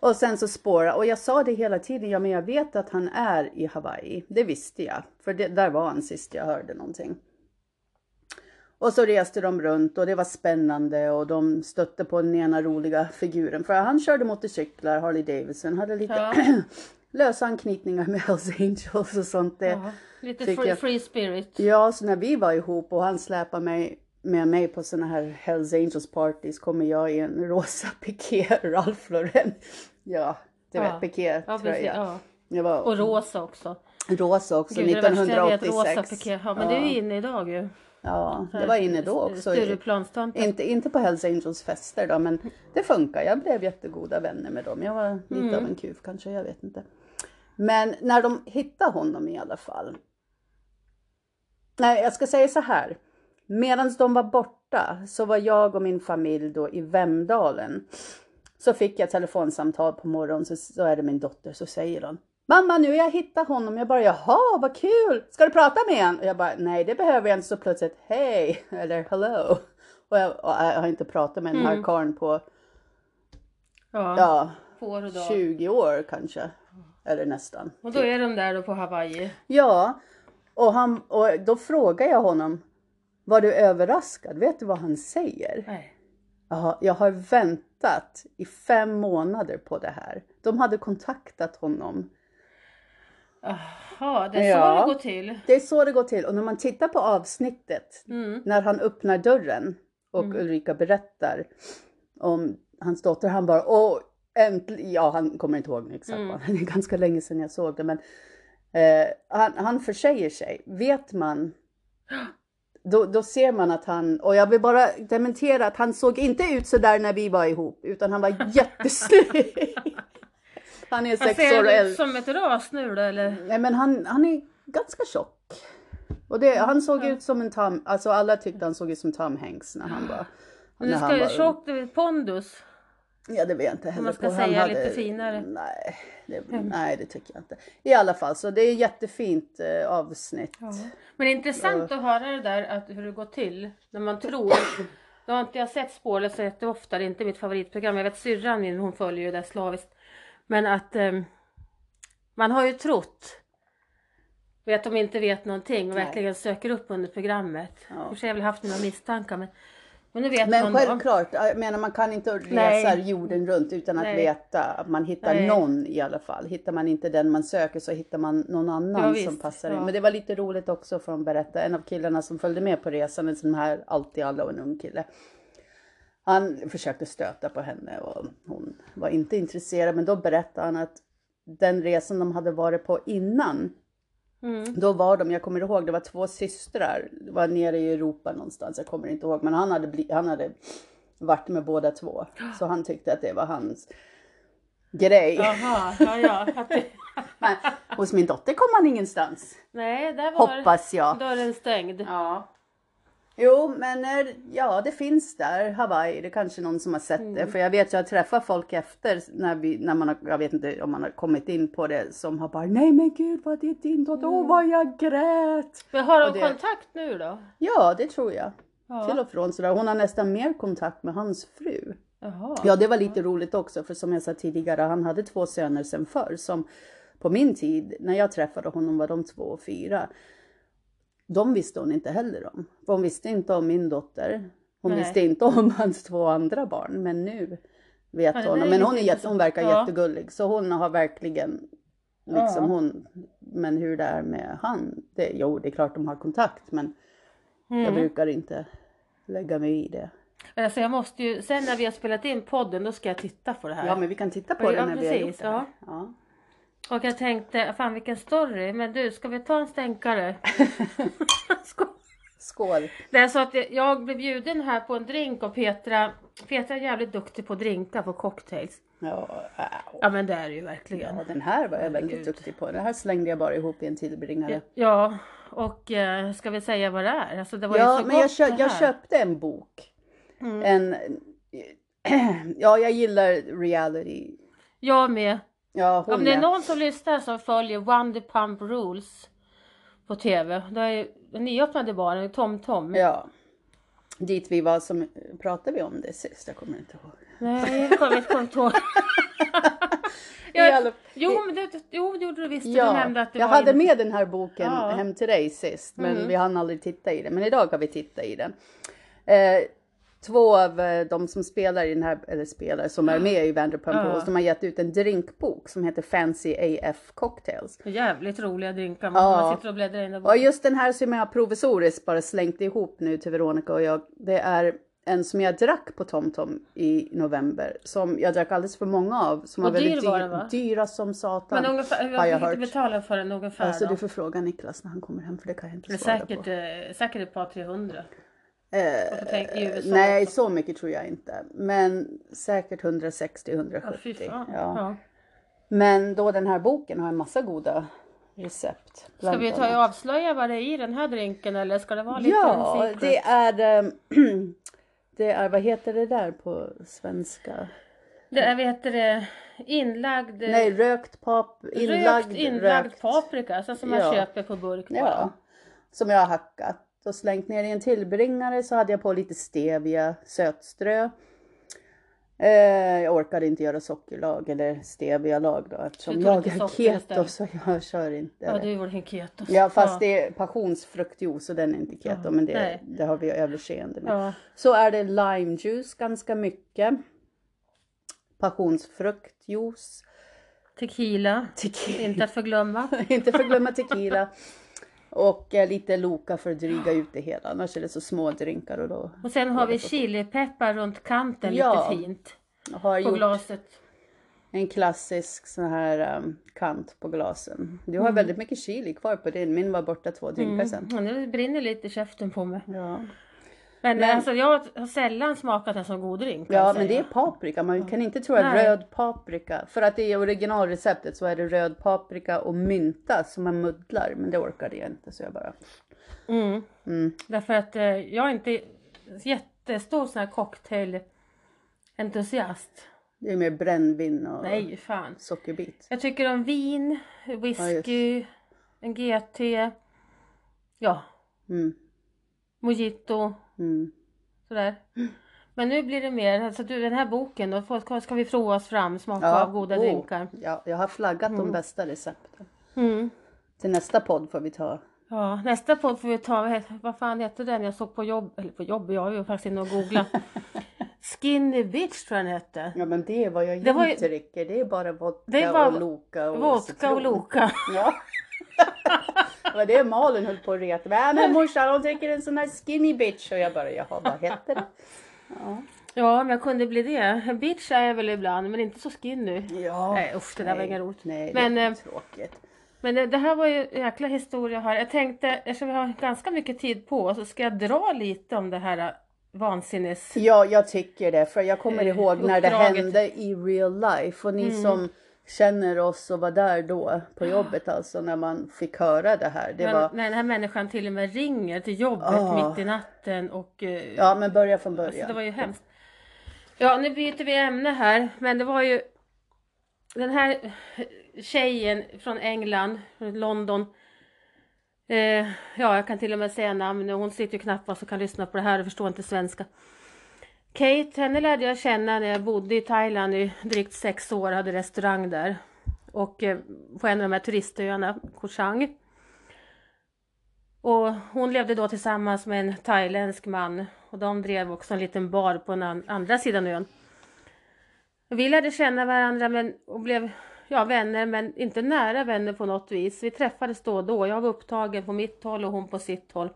Och sen så spåra och jag sa det hela tiden, ja men jag vet att han är i Hawaii. Det visste jag, för det, där var han sist jag hörde någonting. Och så reste de runt och det var spännande och de stötte på den ena roliga figuren. För han körde motorcyklar, Harley Davidson, hade lite Ja. lösa anknytningar med Hells Angels och sånt. Det, Ja, lite free, free spirit. Ja, så när vi var ihop och han släpade mig med mig på såna här Hells Angels parties kommer jag i en rosa piké Ralph Lauren. Ja, du Ja. vet piké Ja, tröja. ja. Jag var Och rosa också. rosa också, Gud, det värsta jag vet, 1986. rosa piké. Ja, men det är ju inne idag ju. Ja, det var inne då också. Stureplanstanten. Inte, inte på Hells Angels fester då, men det funkar. Jag blev jättegoda vänner med dem. Jag var lite Mm. av en kuf kanske, jag vet inte. Men när de hittade honom i alla fall. Nej, jag ska säga så här. Medan de var borta så var jag och min familj då i Vemdalen. Så fick jag telefonsamtal på morgonen så, så är det min dotter så säger hon Mamma nu har jag hittat honom. Jag bara jaha vad kul. Ska du prata med honom? Och jag bara nej det behöver jag inte. Så plötsligt hej eller hello. Och jag, och jag har inte pratat med den här Mm. karln på Ja. ja år och dag. 20 år kanske. Eller nästan. Och då är de där då på Hawaii. Ja, och, han, och då frågar jag honom, var du överraskad? Vet du vad han säger? Nej. Ja, jag har väntat i fem månader på det här. De hade kontaktat honom. Jaha, det är Ja. så det går till. Det är så det går till. Och när man tittar på avsnittet, Mm. när han öppnar dörren och Ulrika berättar om hans dotter, han bara åh, äntligen, ja han kommer inte ihåg exakt Mm. vad, det är ganska länge sedan jag såg det, men eh, han, han försäger sig. Vet man, då, då ser man att han, och jag vill bara dementera att han såg inte ut sådär när vi var ihop, utan han var jättesnygg. Han är sex ser år ut äldre. som ett ras nu då eller? Nej men han, han är ganska tjock. Och det, han såg ut som en Tom, alltså alla tyckte han såg ut som Tom Hanks när han var... Men du ska tjock, det är pondus. Ja det vet jag inte heller man ska på. Säga hade- lite finare. Nej det, nej det tycker jag inte. I alla fall så det är jättefint eh, avsnitt. Men det är intressant att höra det där att hur det går till när man tror. Nu har inte jag sett Spårlöst så jätteofta, det är inte mitt favoritprogram. Jag vet syrran min, hon följer ju det slaviskt. Men att ehm, man har ju trott att de inte vet någonting och Nej. verkligen söker upp under programmet. Ja. Jag väl haft mina misstankar men, men nu vet Men man då. självklart, jag menar man kan inte resa Nej. jorden runt utan att Nej. veta att man hittar Nej. någon i alla fall. Hittar man inte den man söker så hittar man någon annan Ja, visst. som passar in. Ja. Men det var lite roligt också för att berätta, en av killarna som följde med på resan, en sån här alltid alla och en ung kille. Han försökte stöta på henne och hon var inte intresserad men då berättade han att den resan de hade varit på innan Mm. då var de, jag kommer ihåg, det var två systrar, det var nere i Europa någonstans, jag kommer inte ihåg, men han hade, bli, han hade varit med båda två. Så han tyckte att det var hans grej. Jaha, ja ja. Men hos min dotter kom han ingenstans. nej, där var Hoppas jag. dörren stängd. Ja. Jo, men ja, det finns där, Hawaii, det är kanske någon som har sett det. För jag vet, jag träffar folk efter, när, vi, när man har, jag vet inte om man har kommit in på det, som har bara, nej men gud vad det är din dotter, åh vad jag grät. Men har de det- kontakt nu då? Ja, det tror jag. Ja. Till och från sådär. Hon har nästan mer kontakt med hans fru. Jaha. Ja, det var lite roligt också, för som jag sa tidigare, han hade två söner sen förr som på min tid, när jag träffade honom var de två och fyra. De visste hon inte heller om. För hon visste inte om min dotter. Hon Nej. visste inte om hans två andra barn, men nu vet Ja, hon. Men hon, är jätte, hon verkar. Ja. jättegullig, så hon har verkligen liksom Ja. hon. Men hur det är med han, det, jo det är klart de har kontakt, men jag Mm. brukar inte lägga mig i det. Alltså jag måste ju, sen när vi har spelat in podden då ska jag titta på det här. Ja, men vi kan titta på Ja, det när vi har gjort precis, det. ja. Och jag tänkte, fan vilken story. Men du, ska vi ta en stänkare? Skål. Skål! Det är så att jag blev bjuden här på en drink och Petra, Petra är jävligt duktig på drinkar, på cocktails. Ja, au. Ja men det är det ju verkligen. ja, den här var jag väldigt Herregud. duktig på. Den här slängde jag bara ihop i en tillbringare. Ja, och eh, ska vi säga vad det är? Alltså det var Ja, ju så men gott jag, kö- det jag köpte en bok. Mm. En... Ja, jag gillar reality. Jag med. Ja, hon Om det är någon som lyssnar som följer Wonder Pump Rules på TV. Det är den nyöppnade baren, Tom Tom. Ja. Dit vi var som... Pratade vi om det sist? Jag kommer inte ihåg. Nej, jag kommer inte ihåg. Alla- jag, jo, men det, jo, det gjorde du visst. Ja, nämnde att det jag var hade in- med den här boken Ja. hem till dig sist, men Mm. vi hann aldrig titta i den. Men idag har vi tittat i den. Eh, två av eh, de som spelar i den här, eller spelar, som är med i Vanderpump Ja. Rules, de har gett ut en drinkbok som heter Fancy AF Cocktails. Jävligt roliga drinkar. Man, Ja. man sitter och bläddrar i den Och just den här som jag provisoriskt bara slängt ihop nu till Veronica och jag, det är en som jag drack på TomTom i november. Som jag drack alldeles för många av. Som Och var väldigt dyr var den, va? dyra som satan. Men ungefär, har jag hört. betalar för den ungefär Alltså då? du får fråga Niklas när han kommer hem för det kan jag inte svara säkert, på. eh, säkert ett par 300. Eh, USA nej, så mycket tror jag inte. Men säkert 160-170. Ja, ja. Men då den här boken har en massa goda recept. Ska vi ta och avslöja vad det är i den här drinken eller ska det vara lite Ja, secret? det är... ehm, det är, vad heter det där på svenska? Det är, vet du det, inlagd, Nej, rökt pap, inlagd, rökt inlagd rökt. paprika, alltså som man Ja. köper på burk bara. Ja, som jag har hackat och slängt ner i en tillbringare så hade jag på lite stevia, sötströ. Eh, jag orkade inte göra sockerlag eller stevia-lag då eftersom jag är keto så jag kör inte Ja, du din keto. Ja fast det är passionsfruktjuice och den är inte keto Ja, men det, det har vi överseende med. Ja. Så är det limejuice ganska mycket. Passionsfruktjuice. Tequila, Tequila. inte att förglömma. inte förglömma tequila. Och eh, lite Loka för att dryga ut det hela. Annars är det så små drinkar och då Och sen har vi chilipeppar runt kanten Ja. lite fint har på glaset. en klassisk sån här um, kant på glasen. Du Mm. har väldigt mycket chili kvar på din. Min var borta två drinkar sen. Ja, nu brinner lite i käften på mig. Ja, Men, Men- alltså jag har sällan smakat en sån god drink. ja men det är paprika. Man kan inte tro att Nej. röd paprika. För att i originalreceptet så är det röd paprika och mynta som man muddlar. Men det orkade jag inte så jag bara. Mm. Mm. Därför att eh, jag är inte jättestor sån här cocktailentusiast. Det är mer brännvin och Nej, fan. sockerbit. Jag tycker om vin, whisky, en GT, ja, Mm. mojito, Mm. sådär. Men nu blir det mer, alltså du, den här boken då ska vi prova oss fram, smaka av goda oh, drinkar. Ja, jag har flaggat de bästa recepten. Mm. Till nästa podd får vi ta. Ja, nästa podd får vi ta, vad, fan heter den jag såg på jobb, eller på jobb, jag har ju faktiskt inne och googlat. Skinny Bitch tror jag den hette. Ja men det är vad jag Det var ju- inte dricker. Det är bara vodka Det var och Loka och Vodka citron. och Loka. Ja. det var det Malin höll på att reta. Men, men morsan hon dricker en sån här skinny bitch. Och jag bara jaha vad heter det? Ja. Ja, men jag kunde bli det. Bitch är jag väl ibland, men inte så skinny. ja. Nej usch, det där var inget roligt. Nej det är eh, tråkigt. Men det, det här var ju en jäkla historia här. Jag tänkte, eftersom vi har ganska mycket tid på oss, så ska jag dra lite om det här äh, vansinnes... Ja jag tycker det. För jag kommer eh, ihåg när det uppdraget. hände i real life. Och ni Mm. som känner oss och var där då på jobbet alltså när man fick höra det här. Det Men var... när den här människan till och med ringer till jobbet Ah. mitt i natten och... eh, Ja men börja från alltså, början. det var ju hemskt. Ja, nu byter vi ämne här, men det var ju den här tjejen från England, från London. Eh, ja, jag kan till och med säga namn. Hon sitter ju knappast och kan lyssna på det här och förstår inte svenska. Kate, henne lärde jag känna när jag bodde i Thailand i drygt sex år, hade restaurang där. Och eh, på en av de här turistöarna, Koh Chang. Och hon levde då tillsammans med en thailändsk man och de drev också en liten bar på den andra sidan ön. Vi lärde känna varandra men, och blev ja, vänner men inte nära vänner på något vis. Vi träffades då och då. Jag var upptagen på mitt håll och hon på sitt håll.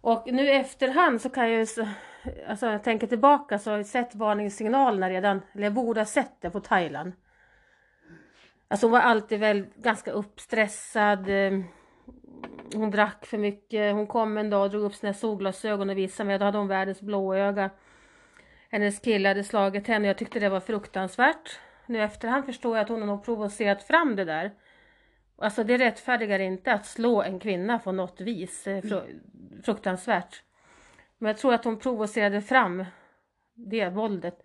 Och nu i efterhand så kan jag ju, alltså jag tänker tillbaka så har jag sett varningssignalerna redan, eller jag borde ha sett det på Thailand. Alltså hon var alltid väl ganska uppstressad. eh, Hon drack för mycket. Hon kom en dag och drog upp sina solglasögon och visade mig. Då hade hon världens blåöga. Hennes kille hade slagit henne. Jag tyckte det var fruktansvärt. Nu efterhand förstår jag att hon har provocerat fram det där. Alltså det rättfärdigar inte att slå en kvinna på något vis. Är fru- fruktansvärt. Men jag tror att hon provocerade fram det våldet.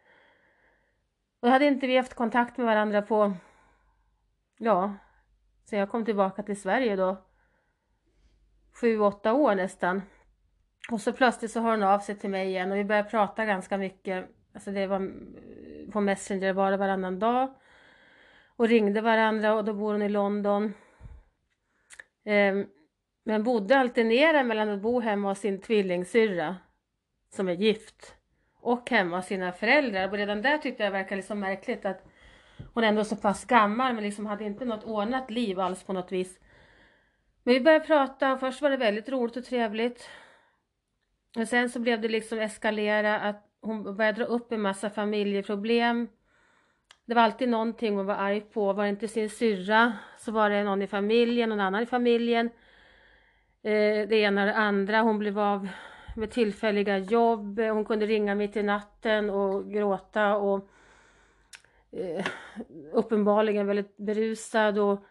Och då hade inte vi haft kontakt med varandra på, ja, sen jag kom tillbaka till Sverige då. Sju, åtta år nästan. Och så plötsligt så hör hon av sig till mig igen och vi började prata ganska mycket. Alltså det var på Messenger bara varannan dag. Och ringde varandra och då bor hon i London. Ehm, men bodde alternerade mellan att bo hemma hos sin tvillingsyrra som är gift och hemma hos sina föräldrar. Och redan där tyckte jag det verkade liksom märkligt att hon ändå är så pass gammal men liksom hade inte något ordnat liv alls på något vis. Men vi började prata och först var det väldigt roligt och trevligt. Och sen så blev det liksom eskalera att hon började dra upp en massa familjeproblem. Det var alltid någonting hon var arg på. Var det inte sin syrra så var det någon i familjen, någon annan i familjen. Eh, det ena och det andra. Hon blev av med tillfälliga jobb. Hon kunde ringa mitt i natten och gråta och eh, uppenbarligen väldigt berusad och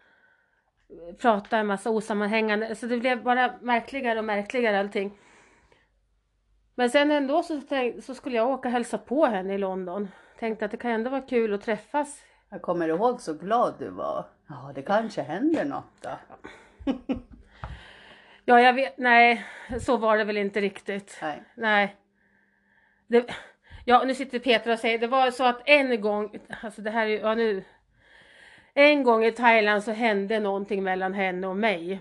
prata en massa osammanhängande. Så det blev bara märkligare och märkligare allting. Men sen ändå så, tänk, så skulle jag åka och hälsa på henne i London. Tänkte att det kan ändå vara kul att träffas. Jag kommer ihåg så glad du var. Ja det kanske händer något då. Ja, jag vet, nej, så var det väl inte riktigt. Nej. Nej. Det, Ja, nu sitter Petra och säger, det var så att en gång, alltså det här är ja nu. En gång i Thailand så hände någonting mellan henne och mig.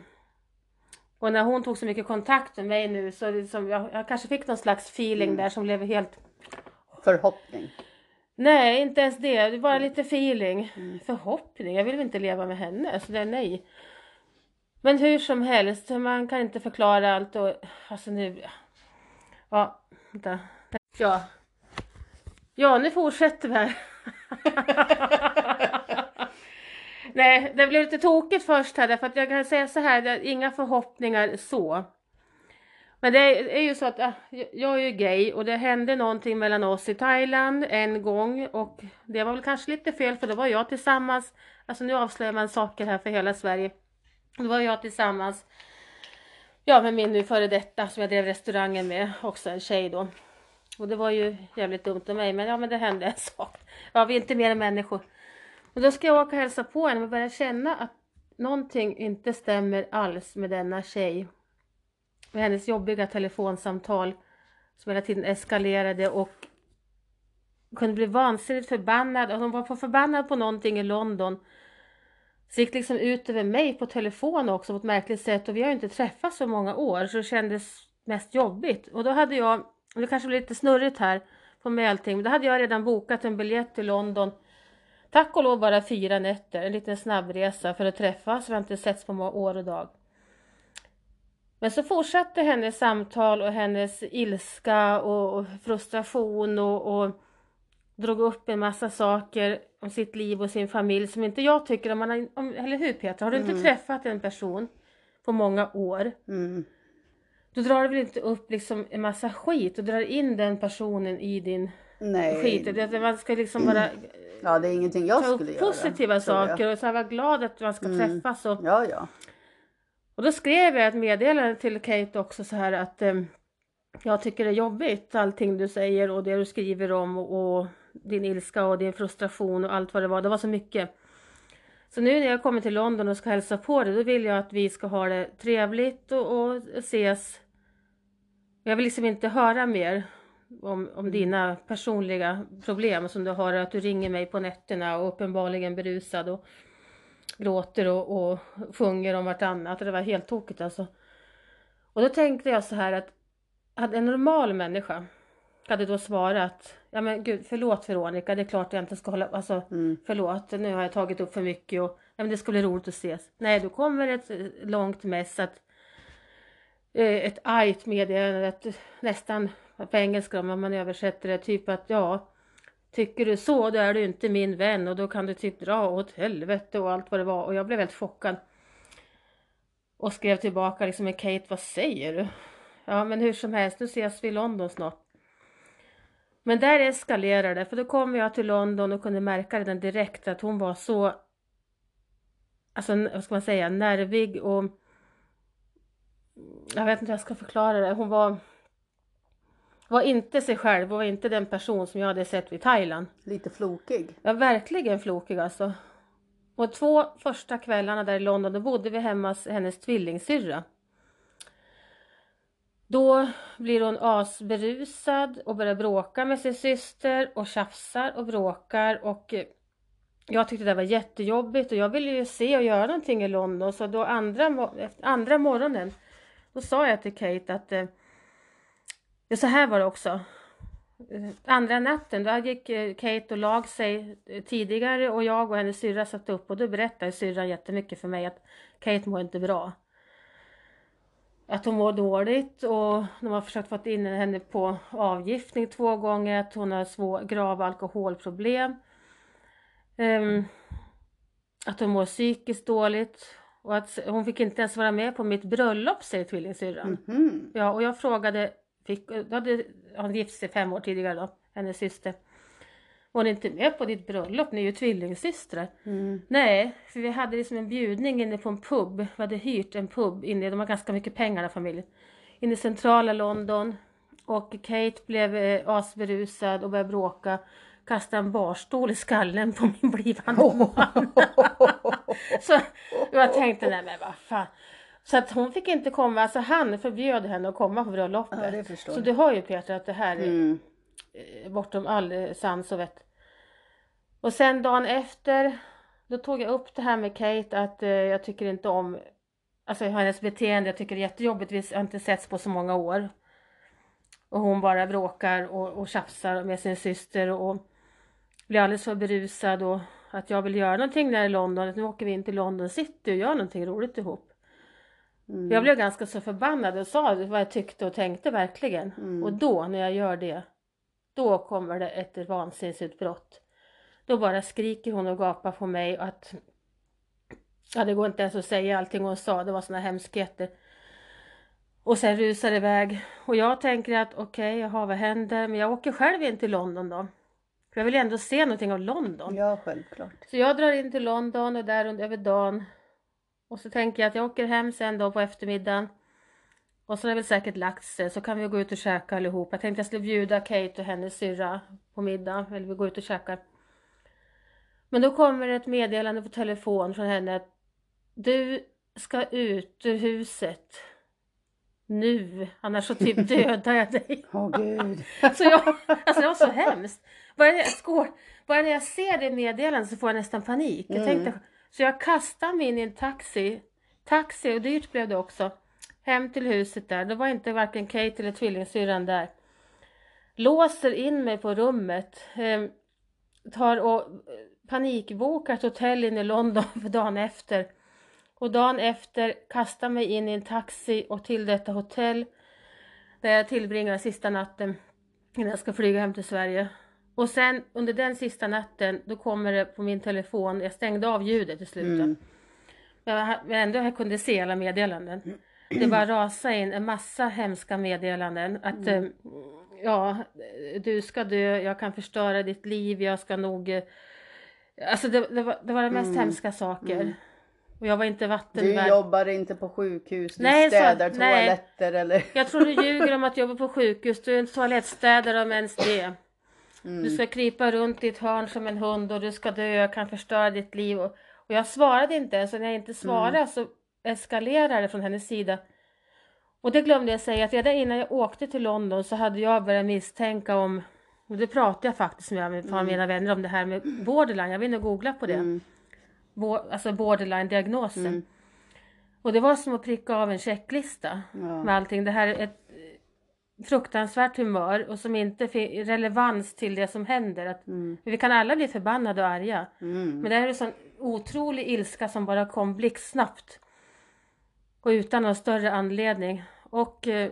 Och när hon tog så mycket kontakt med mig nu så liksom, jag, jag kanske fick någon slags feeling där som blev helt Förhoppning. Nej, inte ens det. Det är bara lite feeling. Förhoppning. Jag vill väl inte leva med henne. Så det är nej. Men hur som helst, man kan inte förklara allt och alltså nu. Ja, vänta. Ja. Ja, nu fortsätter vi här. Nej, det blev lite tokigt först här därför att jag kan säga så här, det är inga förhoppningar så. Men det är, är ju så att äh, jag är ju gay och det hände någonting mellan oss i Thailand en gång och det var väl kanske lite fel för då var jag tillsammans, alltså nu avslöjar man saker här för hela Sverige. Då var jag tillsammans, ja med min nu före detta som jag drev restaurangen med, också en tjej då. Och det var ju jävligt dumt av mig men ja men det hände en sak. Ja vi är inte mer än människor. Och då ska jag åka och hälsa på henne och börja känna att någonting inte stämmer alls med denna tjej med hennes jobbiga telefonsamtal som hela tiden eskalerade och kunde bli vansinnigt förbannad. Och hon var förbannad på någonting i London. Så gick liksom ut över mig på telefon också på ett märkligt sätt och vi har ju inte träffats så många år så det kändes mest jobbigt. Och då hade jag, det kanske blir lite snurrigt här på med men då hade jag redan bokat en biljett till London. Tack och lov bara fyra nätter, en liten snabbresa för att träffas, vi har inte setts på många år och dag. Men så fortsatte hennes samtal och hennes ilska och, och frustration och, och drog upp en massa saker om sitt liv och sin familj som inte jag tycker om man har, om, eller hur Petra? Har du inte träffat en person på många år Mm. då drar du väl inte upp liksom en massa skit och drar in den personen i din Nej. skit. Man ska liksom bara Ja, det är ingenting jag ta skulle upp göra. positiva jag. saker och så här vara glad att man ska Mm. träffas och Ja, ja. Och då skrev jag ett meddelande till Kate också så här att eh, jag tycker det är jobbigt allting du säger och det du skriver om och, och din ilska och din frustration och allt vad det var. Det var så mycket. Så nu när jag kommer till London och ska hälsa på dig då vill jag att vi ska ha det trevligt och, och ses. Jag vill liksom inte höra mer om, om dina personliga problem som du har, att du ringer mig på nätterna och uppenbarligen berusad och gråter och, och sjunger om vartannat. Det var helt tokigt alltså. Och då tänkte jag så här att hade en normal människa hade då svarat Ja men gud förlåt Veronica, det är klart jag inte ska hålla, alltså Mm. förlåt nu har jag tagit upp för mycket och ja, men det ska bli roligt att ses. Nej, då kommer ett eh, långt mess att eh, ett argt meddelande, ett, nästan på engelska om man översätter det, typ att ja, tycker du så då är du inte min vän och då kan du typ dra åt helvete och allt vad det var och jag blev helt chockad. Och skrev tillbaka liksom med Kate, vad säger du? Ja men hur som helst, nu ses vi i London snart. Men där eskalerade det, för då kom jag till London och kunde märka redan direkt att hon var så, alltså vad ska man säga, nervig och jag vet inte hur jag ska förklara det. Hon var, var inte sig själv, hon var inte den person som jag hade sett vid Thailand. Lite flokig. Ja, verkligen flokig alltså. Och två första kvällarna där i London, då bodde vi hemma hos hennes tvillingsyrra. Då blir hon asberusad och börjar bråka med sin syster och tjafsar och bråkar och eh, jag tyckte det var jättejobbigt och jag ville ju se och göra någonting i London så då andra, andra morgonen då sa jag till Kate att eh, ja, så här var det också. Eh, andra natten då gick Kate och lag sig tidigare och jag och hennes syrra satt upp och då berättade syrran jättemycket för mig att Kate mår inte bra. Att hon mår dåligt och de har försökt få in henne på avgiftning två gånger, att hon har svår, grava alkoholproblem. Ehm, att hon mår psykiskt dåligt och att hon fick inte ens vara med på mitt bröllop säger tvillingsyrran. Mhm. Ja, och jag frågade, fick, då hade hon gift sig fem år tidigare då, hennes syster. Var hon inte med på ditt bröllop? Ni är ju tvillingsystrar. Mm. Nej, för vi hade liksom en bjudning inne på en pub. Vi hade hyrt en pub inne, de har ganska mycket pengar den familjen. Inne i centrala London. Och Kate blev eh, asberusad och började bråka. Kastade en barstol i skallen på min blivande man. Så jag tänkte, nej men vad fan. Så att hon fick inte komma, alltså han förbjöd henne att komma på bröllopet. Ja, Så du hör ju Peter att det här är, Mm. Eh, bortom all eh, sans och vett. Och sen dagen efter, då tog jag upp det här med Kate att eh, jag tycker inte om Alltså hennes beteende, jag tycker det är jättejobbigt, vi har inte setts på så många år. Och hon bara bråkar och, och tjafsar med sin syster och blir alldeles för berusad och att jag vill göra någonting där i London, att nu åker vi in till London City och gör någonting roligt ihop. Mm. Jag blev ganska så förbannad och sa vad jag tyckte och tänkte verkligen. Mm. Och då när jag gör det, då kommer det ett vansinnesutbrott. Då bara skriker hon och gapar på mig att Ja, det går inte ens att säga allting hon sa, det var såna hemskheter. Och sen rusar det iväg. Och jag tänker att okej, okay, jaha vad händer? Men jag åker själv in till London då. För jag vill ändå se någonting av London. Ja, självklart. Så jag drar in till London och där under över dagen. Och så tänker jag att jag åker hem sen då på eftermiddagen. Och så har det väl säkert lagt sig, så kan vi gå ut och käka allihop. Jag tänkte jag skulle bjuda Kate och hennes syrra på middag, eller vi går ut och käkar. Men då kommer ett meddelande på telefon från henne att du ska ut ur huset. Nu, annars så typ dödar jag dig. Åh oh, gud. alltså, jag, alltså det var så hemskt. Bara när jag, skår, bara när jag ser det meddelandet så får jag nästan panik. Jag tänkte, så jag kastar mig in i en taxi. Taxi, och dyrt blev det också. Hem till huset där. Då var inte varken Kate eller tvillingsyrran där. Låser in mig på rummet. Eh, tar och panikbokar ett hotell in i London för dagen efter. Och dagen efter kastar mig in i en taxi och till detta hotell där jag tillbringar sista natten innan jag ska flyga hem till Sverige. Och sen under den sista natten då kommer det på min telefon, jag stängde av ljudet till slut. Mm. Men ändå jag kunde se alla meddelanden. Det bara rasade in en massa hemska meddelanden. Att Mm. eh, ja, du ska dö, jag kan förstöra ditt liv, jag ska nog... eh, Alltså det, det, var, det var det mest Mm. hemska saker. Och jag var inte Du vattenvärd. jobbar inte på sjukhus, du Nej, så- städar nej. toaletter eller? Jag tror du ljuger om att jobba på sjukhus. Du är en toalettstädare om ens det. Mm. Du ska krypa runt i ett hörn som en hund och du ska dö, jag kan förstöra ditt liv. Och, och jag svarade inte ens och när jag inte svarade Mm. så eskalerade från hennes sida. Och det glömde jag säga att redan innan jag åkte till London så hade jag börjat misstänka om, och det pratade jag faktiskt med med mina vänner om det här med borderline, jag vill nog googla på det. Mm. Bo, alltså borderline-diagnosen. Mm. Och det var som att pricka av en checklista Ja. med allting. Det här är ett eh, fruktansvärt humör och som inte har relevans till det som händer. Att, Mm. Vi kan alla bli förbannade och arga. Mm. Men det här är en sån otrolig ilska som bara kom blixtsnabbt. Och utan någon större anledning. Och, eh,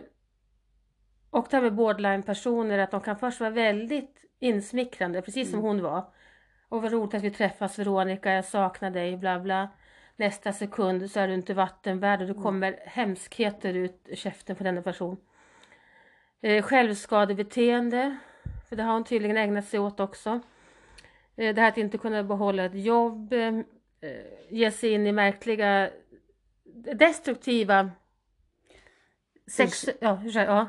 och det här med borderline-personer, att de kan först vara väldigt insmickrande, precis som hon var. Och vad roligt att vi träffas Veronica, jag saknar dig, bla bla. Nästa sekund så är du inte vattenvärd och det kommer hemskheter ut ur käften på denna person. Eh, självskadebeteende, för det har hon tydligen ägnat sig åt också. Eh, det här att inte kunna behålla ett jobb, eh, ge sig in i märkliga destruktiva sex... Ja, ursäkta, ja.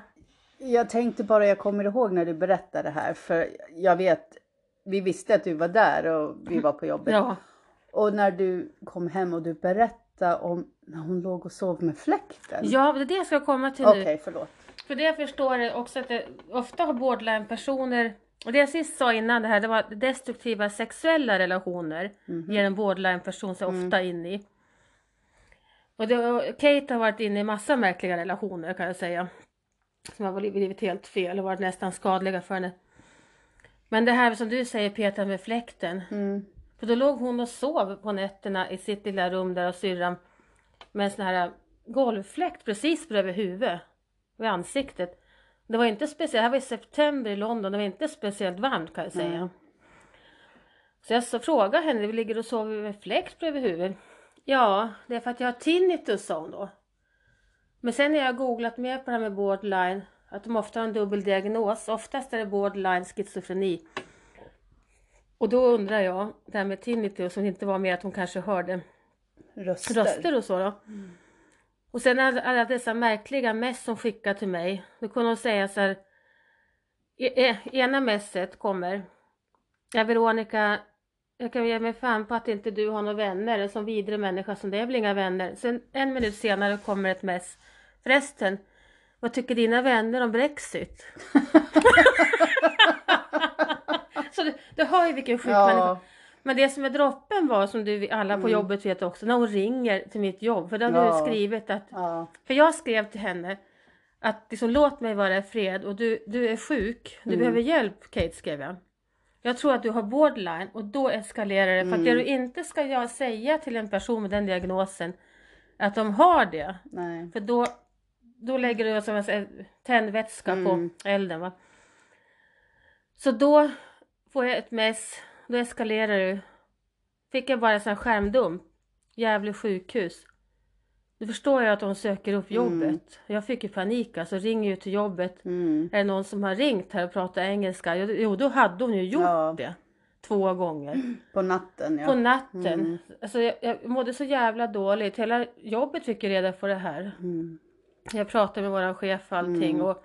Jag tänkte bara, jag kommer ihåg när du berättade det här, för jag vet, vi visste att du var där och vi var på jobbet. ja. Och när du kom hem och du berättade om när hon låg och sov med fläkten. Ja, det är det jag ska komma till Okej, nu. förlåt. För det jag förstår är också att det ofta har borderline-personer, och det jag sist sa innan det här, det var destruktiva sexuella relationer ger en borderline-person sig ofta in i. Och det, Kate har varit inne i massa märkliga relationer kan jag säga. Som har blivit helt fel och varit nästan skadliga för henne. Men det här som du säger Peter med fläkten. Mm. För då låg hon och sov på nätterna i sitt lilla rum där och syrran med en sån här golvfläkt precis bredvid huvudet. Vid ansiktet. Det var inte speciellt, det här var i september i London, det var inte speciellt varmt kan jag säga. Nej. Så jag så frågade henne, vi ligger och sover med fläkt bredvid huvudet. Ja, det är för att jag har tinnitus sa hon då. Men sen när jag har googlat mer på det här med borderline, att de ofta har en dubbeldiagnos, oftast är det borderline schizofreni. Och då undrar jag, det här med tinnitus, som inte var mer att hon kanske hörde Röster. röster och så då. Och sen alla, alla dessa märkliga mess som skickar till mig. Då kunde hon säga så här. E, e, ena messet kommer. Ja Veronica, jag kan ge mig fan på att inte du har några vänner. En sån vidrig människa som det är väl inga vänner. Sen en minut senare kommer ett mess. Förresten, vad tycker dina vänner om Brexit? så du, du hör ju vilken sjuk Ja. människa. Men det som är droppen var, som du alla på Mm. jobbet vet också, när hon ringer till mitt jobb. För då hade Ja. du skrivit att, Ja. för jag skrev till henne att liksom, låt mig vara i fred och du, du är sjuk, du Mm. behöver hjälp Kate skrev jag. Jag tror att du har borderline och då eskalerar det. För att det Mm. du inte ska jag säga till en person med den diagnosen att de har det. Nej. För då, då lägger du som säger, tändvätska Mm. på elden. Va? Så då får jag ett mess, då eskalerar det. Fick jag bara en sån här skärmdump. Gävle sjukhus. Då förstår jag att de söker upp jobbet. Mm. Jag fick ju panik alltså, ringer ju till jobbet. Mm. Är det någon som har ringt här och pratar engelska? Jo, då hade hon ju gjort Ja. det. Två gånger. På natten ja. På natten. Mm. Alltså, jag, jag mådde så jävla dåligt. Hela jobbet fick ju reda på det här. Mm. Jag pratade med våran chef och allting Mm. och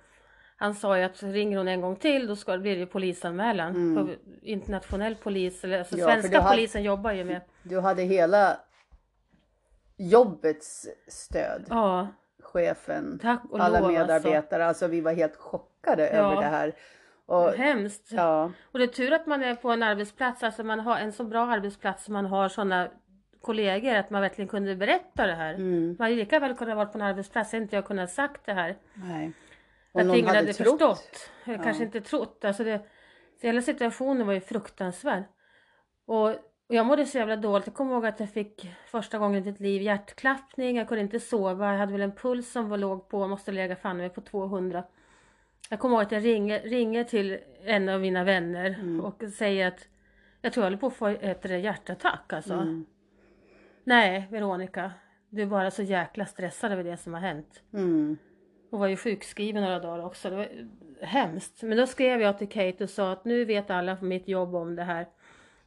han sa ju att ringer hon en gång till då ska det bli det polisanmälan. Mm. Internationell polis, eller alltså Ja, svenska polisen jobbar ju med. Du hade hela jobbets stöd. Ja, Chefen, alla lov medarbetare. Alltså. vi var helt chockade över det här. Och, alltså. Hemskt. ja, Och det är tur att man är på en arbetsplats, alltså man har en så bra arbetsplats som man har sådana kollegor att man verkligen kunde berätta det här. mm, Man hade lika väl kunnat vara på en arbetsplats, inte jag kunnat sagt det här. nej. Och Att ingen hade hade trott. förstått. Ja. kanske inte trott. Alltså det, hela situationen var ju fruktansvärd. Och, och jag mådde så jävla dåligt. Jag kommer ihåg att jag fick första gången i mitt liv hjärtklappning. Jag kunde inte sova. Jag hade väl en puls som var låg på, måste lägga fan mig på 200. Jag kommer ihåg att jag ringer, ringer till en av mina vänner Mm. och säger att jag tror jag håller på att få ett hjärtattack alltså. Mm. Nej, Veronica. Du är bara så jäkla stressad över det som har hänt. Mm. Och var ju sjukskriven några dagar också. Det var hemskt. Men då skrev jag till Kate och sa att nu vet alla på mitt jobb om det här.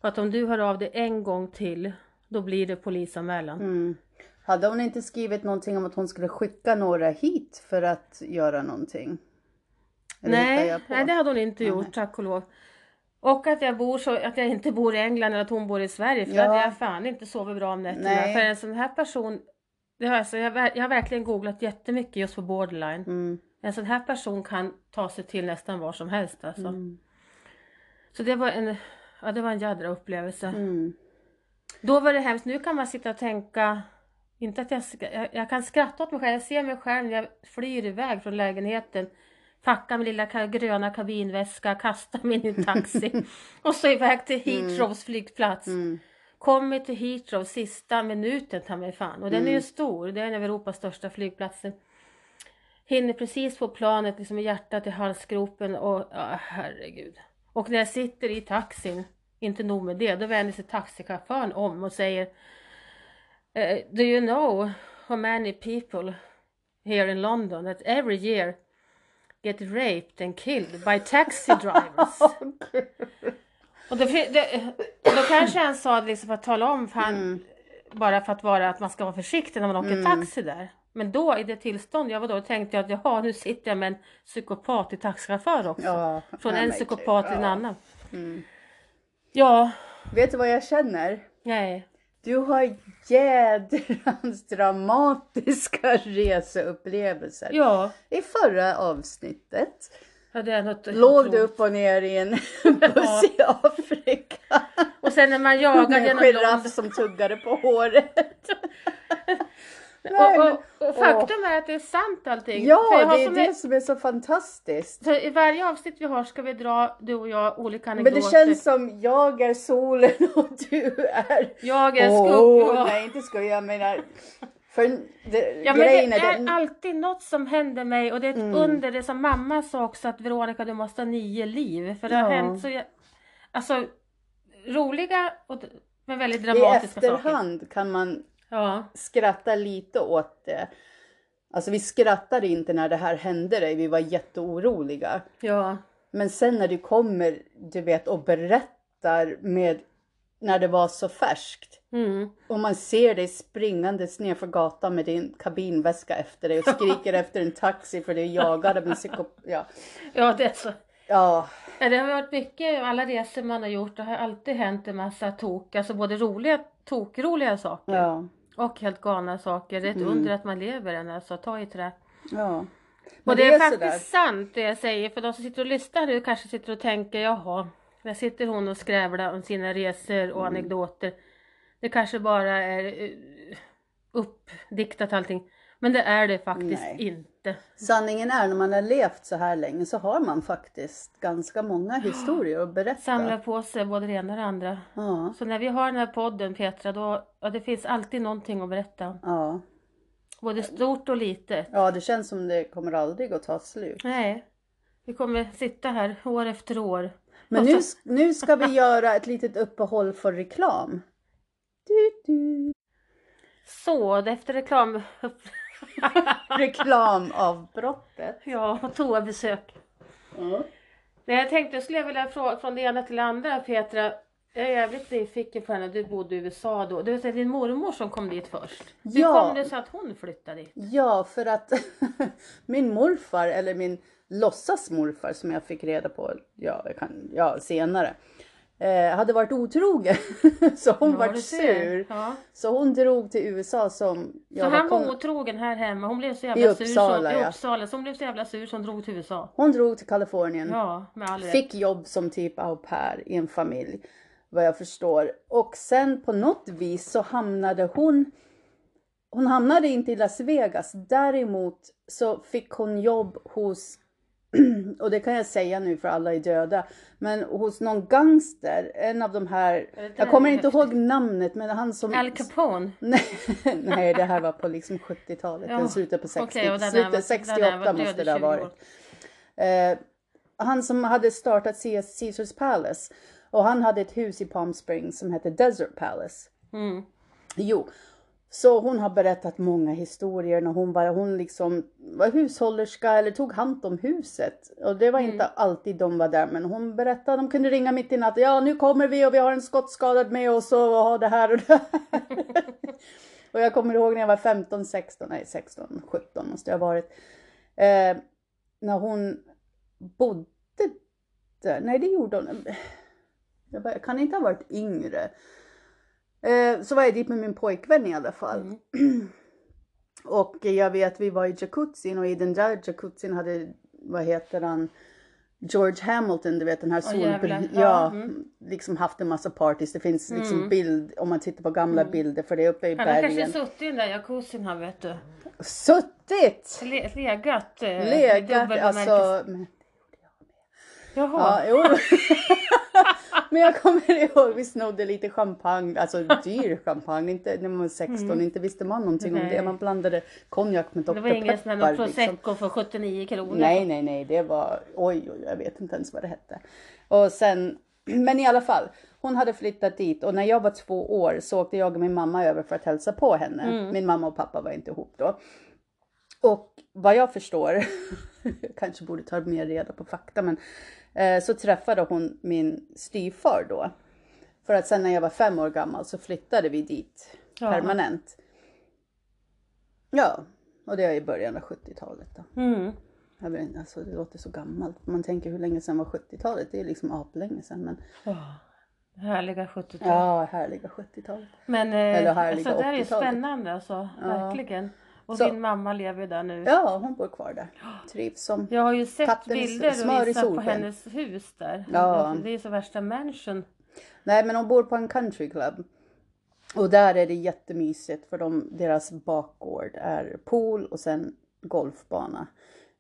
Och att om du hör av dig en gång till, då blir det polisanmälan. Mm. Hade hon inte skrivit någonting om att hon skulle skicka några hit för att göra någonting? Eller Nej, nej, det hade hon inte Nej. gjort, tack och lov. Och att jag, bor så, att jag inte bor i England eller att hon bor i Sverige. För Ja. hade jag fan inte sovit bra om nätterna. Nej. För en sån här person, det har, alltså, jag, jag har verkligen googlat jättemycket just på borderline. Mm. En sån här person kan ta sig till nästan var som helst alltså. Mm. Så det var en, ja, det var en jädra upplevelse. Mm. Då var det hemskt. Nu kan man sitta och tänka, inte att jag, jag, jag kan skratta åt mig själv. Jag ser mig själv när jag flyr iväg från lägenheten. Packar min lilla gröna kabinväska, kastar mig i en taxi och så iväg till Heathrows flygplats. Mm. Kommer till Heathrow sista minuten ta mig fan. Och den är ju Mm. stor, det är en av Europas största flygplatser. Hinner precis på planet liksom hjärtat i halsgropen och ja, herregud. Och när jag sitter i taxin, inte nog med det, då vänder sig taxichauffören om och säger eh, Do you know how many people here in London that every year get raped and killed by taxi drivers? Och då, det, då kanske han sa liksom för att tala om, för han, Mm. bara för att vara att man ska vara försiktig när man åker Mm. taxi där. Men då i det tillstånd jag var då tänkte jag att jaha nu sitter jag med en psykopat i taxichaufför också. Ja, Från en psykopat till en ja. annan. Mm. Ja, Vet du vad jag känner? nej. Du har jädrans dramatiska reseupplevelser. Ja, I förra avsnittet ja det är något låg du upp och ner i en buss i Afrika. Och sen när man jagar Med en genom giraff som tuggade på håret. Och, Nej, men- och, och faktum är att det är sant allting. Ja, har det är det som är så fantastiskt. så I varje avsnitt vi har ska vi dra, du och jag, olika Men anekdoter. det känns som jag är solen och du är... Jag är Åh, skugga. nej inte skugga, jag menar... För det, Ja men det är den... alltid något som händer mig och det är ett Mm. under. Det som mamma sa också att Veronica du måste ha nio liv. För det har Ja. hänt så jag, Alltså roliga och, men väldigt I dramatiska saker. efterhand kan man Ja, skratta lite åt det. Alltså vi skrattade inte när det här hände dig, vi var jätteoroliga. ja, Men sen när du kommer, du vet, och berättar med när det var så färskt. mm. Och man ser dig springandes ner för gatan med din kabinväska efter dig och skriker efter en taxi för du är jagad av en psykop... Ja. ja det är så. Ja, Det har varit mycket, alla resor man har gjort, det har alltid hänt en massa tok, alltså både roliga, tokroliga saker Ja. Och helt galna saker. Det är ett Mm. under att man lever än alltså, ta i trä. Ja. Och Men det är, sådär. faktiskt sant det jag säger, för de som sitter och lyssnar nu kanske sitter och tänker, jaha, Där sitter hon och skrävlar om sina resor och anekdoter. Det kanske bara är eh, uppdiktat allting. Men det är det faktiskt Nej. inte. Sanningen är när man har levt så här länge så har man faktiskt ganska många historier att berätta. Samla på sig både det ena och det andra. Ja, Så när vi har den här podden Petra, då ja, det finns alltid någonting att berätta. ja. Både stort och litet. ja, det känns som det kommer aldrig att ta slut. Nej, vi kommer sitta här år efter år. Men nu, nu ska vi göra ett litet uppehåll för reklam. Du, du. Så, efter reklam... Reklamavbrottet. ja, toabesök. Mm. Nej, jag tänkte, jag skulle vilja fråga från det ena till det andra Petra. Jag är jävligt nyfiken på henne, du bodde i USA då. Det var din mormor som kom dit först. Hur Ja. kom det sig att hon flyttade dit? Ja, för att min morfar, eller min låtsasmorfar som jag fick reda på ja, kan, ja, senare, eh, hade varit otrogen. så hon Ja, vart sur. Ja. Så hon drog till USA som... Så jag han kom- var otrogen här hemma. Hon blev så jävla I sur. Uppsala, så, I ja. Uppsala. Så hon blev så jävla sur så hon drog till USA. Hon drog till Kalifornien. Ja, med all rätt. Fick jobb som typ au pair i en familj. Vad jag förstår. Och sen på något vis så hamnade hon hon hamnade inte i Las Vegas. Däremot så fick hon jobb hos, och det kan jag säga nu för alla är döda, men hos någon gangster. En av de här, jag kommer inte ihåg namnet, men han som... Al Capone. Nej, nej, det här var på liksom 70-talet, Ja, slutet på 60, okej, och den här var- slutet var 68 död i måste det ha 20 år. varit. Eh, han som hade startat Caesars Palace och han hade ett hus i Palm Springs som hette Desert Palace. Mm. Jo, så hon har berättat många historier när hon var, hon liksom var hushållerska eller tog hand om huset. Och det var inte alltid de var där men hon berättade, de kunde ringa mitt i natten. Ja nu kommer vi och vi har en skottskadad med oss och har det här och det här. och jag kommer ihåg när jag var 15, 16, nej 16, 17 måste jag ha varit. Eh, när hon bodde där, nej det gjorde hon. Jag kan inte ha varit yngre. Eh, så var jag dit med min pojkvän i alla fall. och jag vet vi var i jacuzzin och i den där jacuzzin hade, vad heter han, George Hamilton, du vet den här Åh, sol... jävlar. ja, Ja, mm. liksom haft en massa parties. Det finns liksom bild, om man tittar på gamla bilder för det är uppe i Han har bergen. kanske suttit i den där jacuzzin han vet du. Suttit! Le, legat. eh, Legat, alltså. Men, Jaha. ja, jo. men jag kommer ihåg, vi snodde lite champagne, alltså dyr champagne, inte när man var 16, inte visste man någonting om Mm. Nej. det. Man blandade konjak med Dr. det var ingen sån här liksom. prosecco för 79 kronor. Nej, nej, nej, det var, oj, oj, jag vet inte ens vad det hette. Och sen, men i alla fall, hon hade flyttat dit och när jag var två år så åkte jag och min mamma över för att hälsa på henne. Min mamma och pappa var inte ihop då. Och vad jag förstår, kanske borde ta mer reda på fakta, men eh, så träffade hon min styvfar då. För att sen när jag var fem år gammal så flyttade vi dit Ja. permanent. Ja, och det är i början av 70-talet då. Mm. Jag vet alltså det låter så gammalt. Man tänker hur länge sedan var 70-talet? Det är liksom aplänge sedan. Men Åh, härliga 70-tal. ja, härliga 70-talet. Men eh, Eller härliga alltså, det här är 80-talet. spännande alltså. Verkligen. Och Så- din mamma lever ju där nu. Ja, hon bor kvar där. Trivs som. Jag har ju sett bilder och visat på hennes hus där. Ja. Det är så värsta mansion. Nej, men hon bor på en country club. Och där är det jättemysigt för de, deras bakgård är pool och sen golfbana.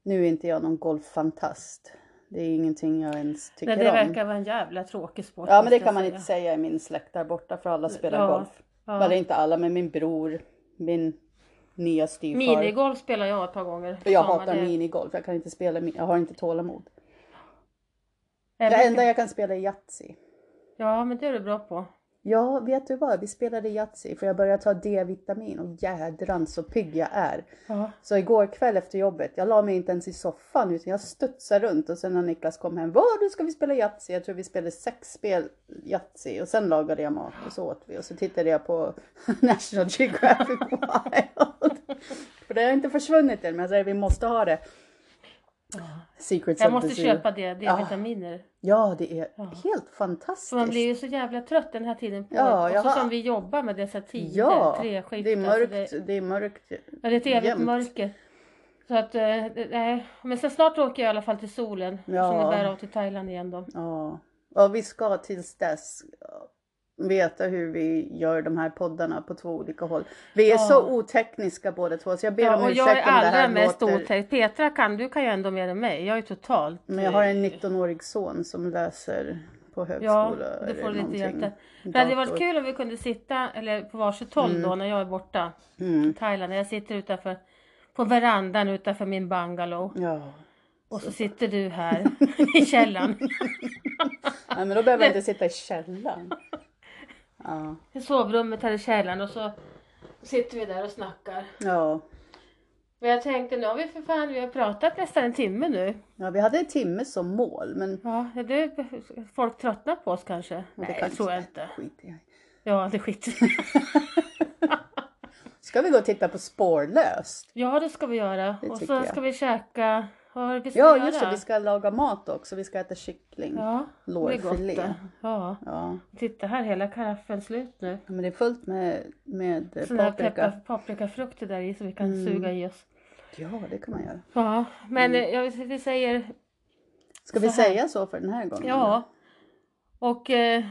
Nu är inte jag någon golffantast. Det är ingenting jag ens tycker Nej, det om. verkar vara en jävla tråkig sport. Ja, men det kan man säga. inte säga i min släkt där borta för alla spelar Ja, golf. ja. Eller inte alla, men min bror, min nya styvfar. Minigolf spelar jag ett par gånger. Jag Samma, hatar det- minigolf, jag kan inte spela, jag har inte tålamod. Det enda jag kan spela är Yatzy. Ja, men det är du bra på. Ja, vet du vad? Vi spelade Yatzy för jag började ta D-vitamin och jädrans så pigg jag är. Ja. Så igår kväll efter jobbet, jag la mig inte ens i soffan utan jag studsade runt och sen när Niklas kom hem, vad nu ska vi spela Yatzy? Jag tror vi spelade sex spel Yatzy och sen lagade jag mat och så åt vi och så tittade jag på National Geographic Wild. för det har inte försvunnit än men jag säger vi måste ha det. Secrets Jag måste köpa det, D-vitaminer. Ja, det är helt fantastiskt. För man blir ju så jävla trött den här tiden på Ja, Och så som vi jobbar med dessa tider, Ja, treskift. det är alltså mörkt. det, Det är mörkt. ja, det är ett evigt mörker. Så att, eh, det- nej. Men sen snart åker jag i alla fall till solen. Ja. Som det bär av till Thailand igen då. Ja. Ja, vi ska tills dess veta hur vi gör de här poddarna på två olika håll. Vi är Ja. så otekniska båda två så jag ber Ja, om ursäkt jag är om det här allra mest låter... otäck. Petra kan, du kan ju ändå mer än mig. Jag är totalt... Men jag har en 19-årig son som läser på Ja, högskola. det får lite hjälp där. Det hade varit kul om vi kunde sitta, eller på varsitt håll då när jag är borta i Mm. Thailand. Jag sitter utanför, på verandan utanför min bungalow. Ja. Och så sitter du här i källaren. Nej, men då behöver jag inte sitta i källaren. Ja. I sovrummet här i källaren och så sitter vi där och snackar. Ja. Men jag tänkte, nu har vi för fan, vi har pratat nästan en timme nu. ja, vi hade en timme som mål men Ja, är det, folk tröttnar på oss kanske? det Nej, det tror jag inte. Skit i. Ja, det skiter Ska vi gå och titta på Spårlöst? Ja, det ska vi göra. Det och så jag. ska vi käka, det vi ska Ja, göra? just det. Vi ska laga mat också. Vi ska äta kyckling. Ja, Lårfilé. det. Ja, Ja. titta här, hela karaffen slut nu. Men det är fullt med, med Sån här paprika. paprikafrukter där i så vi kan Mm. suga i oss. Ja, det kan man göra. Ja, men Mm. jag, vi säger Ska vi Så säga så för den här gången? ja. Och eh,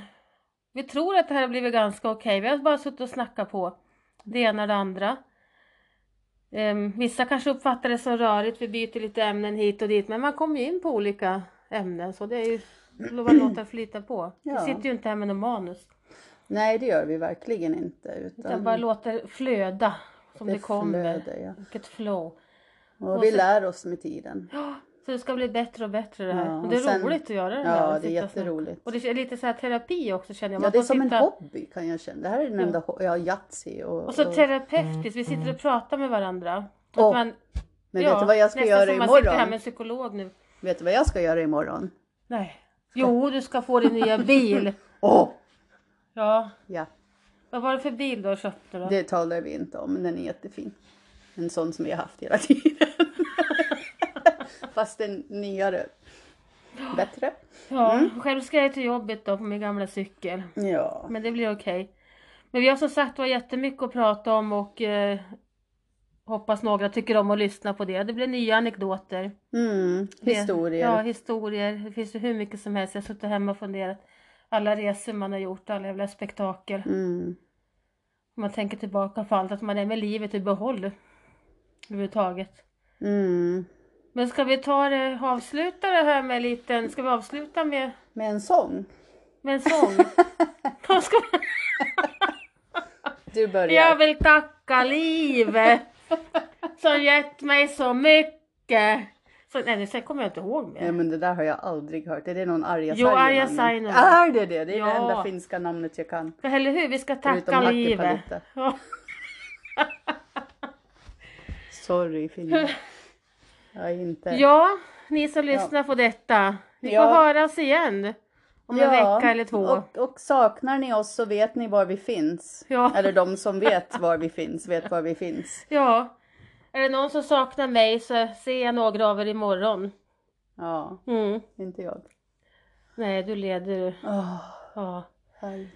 vi tror att det här har blivit ganska okej. Vi har bara suttit och snackat på det ena och det andra. Ehm, vissa kanske uppfattar det som rörigt, vi byter lite ämnen hit och dit, men man kommer ju in på olika ämnen så det är ju lova låta det flyta på. Ja. Vi sitter ju inte här med någon manus, Nej, det gör vi verkligen inte. utan Utan bara låter det flöda som det, det kommer. flödar, ja. Vilket flow. Och Och vi så- lär oss med tiden. Ja, så det ska bli bättre och bättre det här. Ja, och det är och sen- roligt att göra det Ja, här. och det är och jätteroligt. Och det är lite så här terapi också känner jag. Ja, Man det är som en sitta- hobby kan jag känna. Det här är den enda ho- Ja, Yatzy och... Och så och- terapeutiskt, vi sitter och pratar med varandra. Så att man, Men ja, vet du vad jag ska nästan göra som man sitter här imorgon? med en psykolog nu. Vet du vad jag ska göra imorgon? Nej. Jo, du ska få din nya bil. Åh! Ja. Ja, Vad var det för bil du köpte då? det talar vi inte om, men den är jättefin. En sån som vi har haft hela tiden. Fast en nyare. Bättre. Ja, Mm. själv ska jag till jobbet då på min gamla cykel. Ja. Men det blir okej. Men vi har som sagt var jättemycket att prata om och eh, hoppas några tycker om att lyssna på det. Det blir nya anekdoter. Mm, historier. Ja, historier. Det finns ju hur mycket som helst. Jag har suttit hemma och funderat. Alla resor man har gjort, alla jävla spektakel. Mm. Om man tänker tillbaka på allt, att man är med livet i behåll. Överhuvudtaget. Mm. Men ska vi ta det, avsluta det här med en liten, ska vi avsluta med, Med en sång. med en sång? Du börjar. Jag vill tacka livet som gett mig så mycket. Så, nej, sen kommer jag inte ihåg Ja, mer. men det där har jag aldrig hört. Är det någon Arja Jo, Arja? Saijonmaa. Är det det? Det är Ja. det enda finska namnet jag kan. För eller hur, vi ska Förutom tacka livet. Hakkapeliitta. Ja. Sorry Finland. Jag inte... ja, ni som lyssnar på detta. Ja. får höras igen. Om en vecka eller två. Och, och saknar ni oss så vet ni var vi finns. Ja. Eller de som vet var vi finns, vet var vi finns. Ja. Är det någon som saknar mig så ser jag några av er imorgon. Ja, Mm. inte jag. Nej, du leder. Åh, Ja. härligt.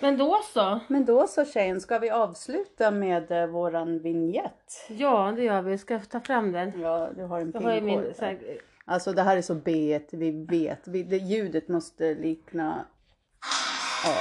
Men då så. Men då så tjejen, ska vi avsluta med eh, våran vignett? Ja, det gör vi. Ska jag ta fram den? Ja, du har en Jag har ju min... här, Alltså det här är så B1, vi vet. Vi, det, ljudet måste likna... Ja,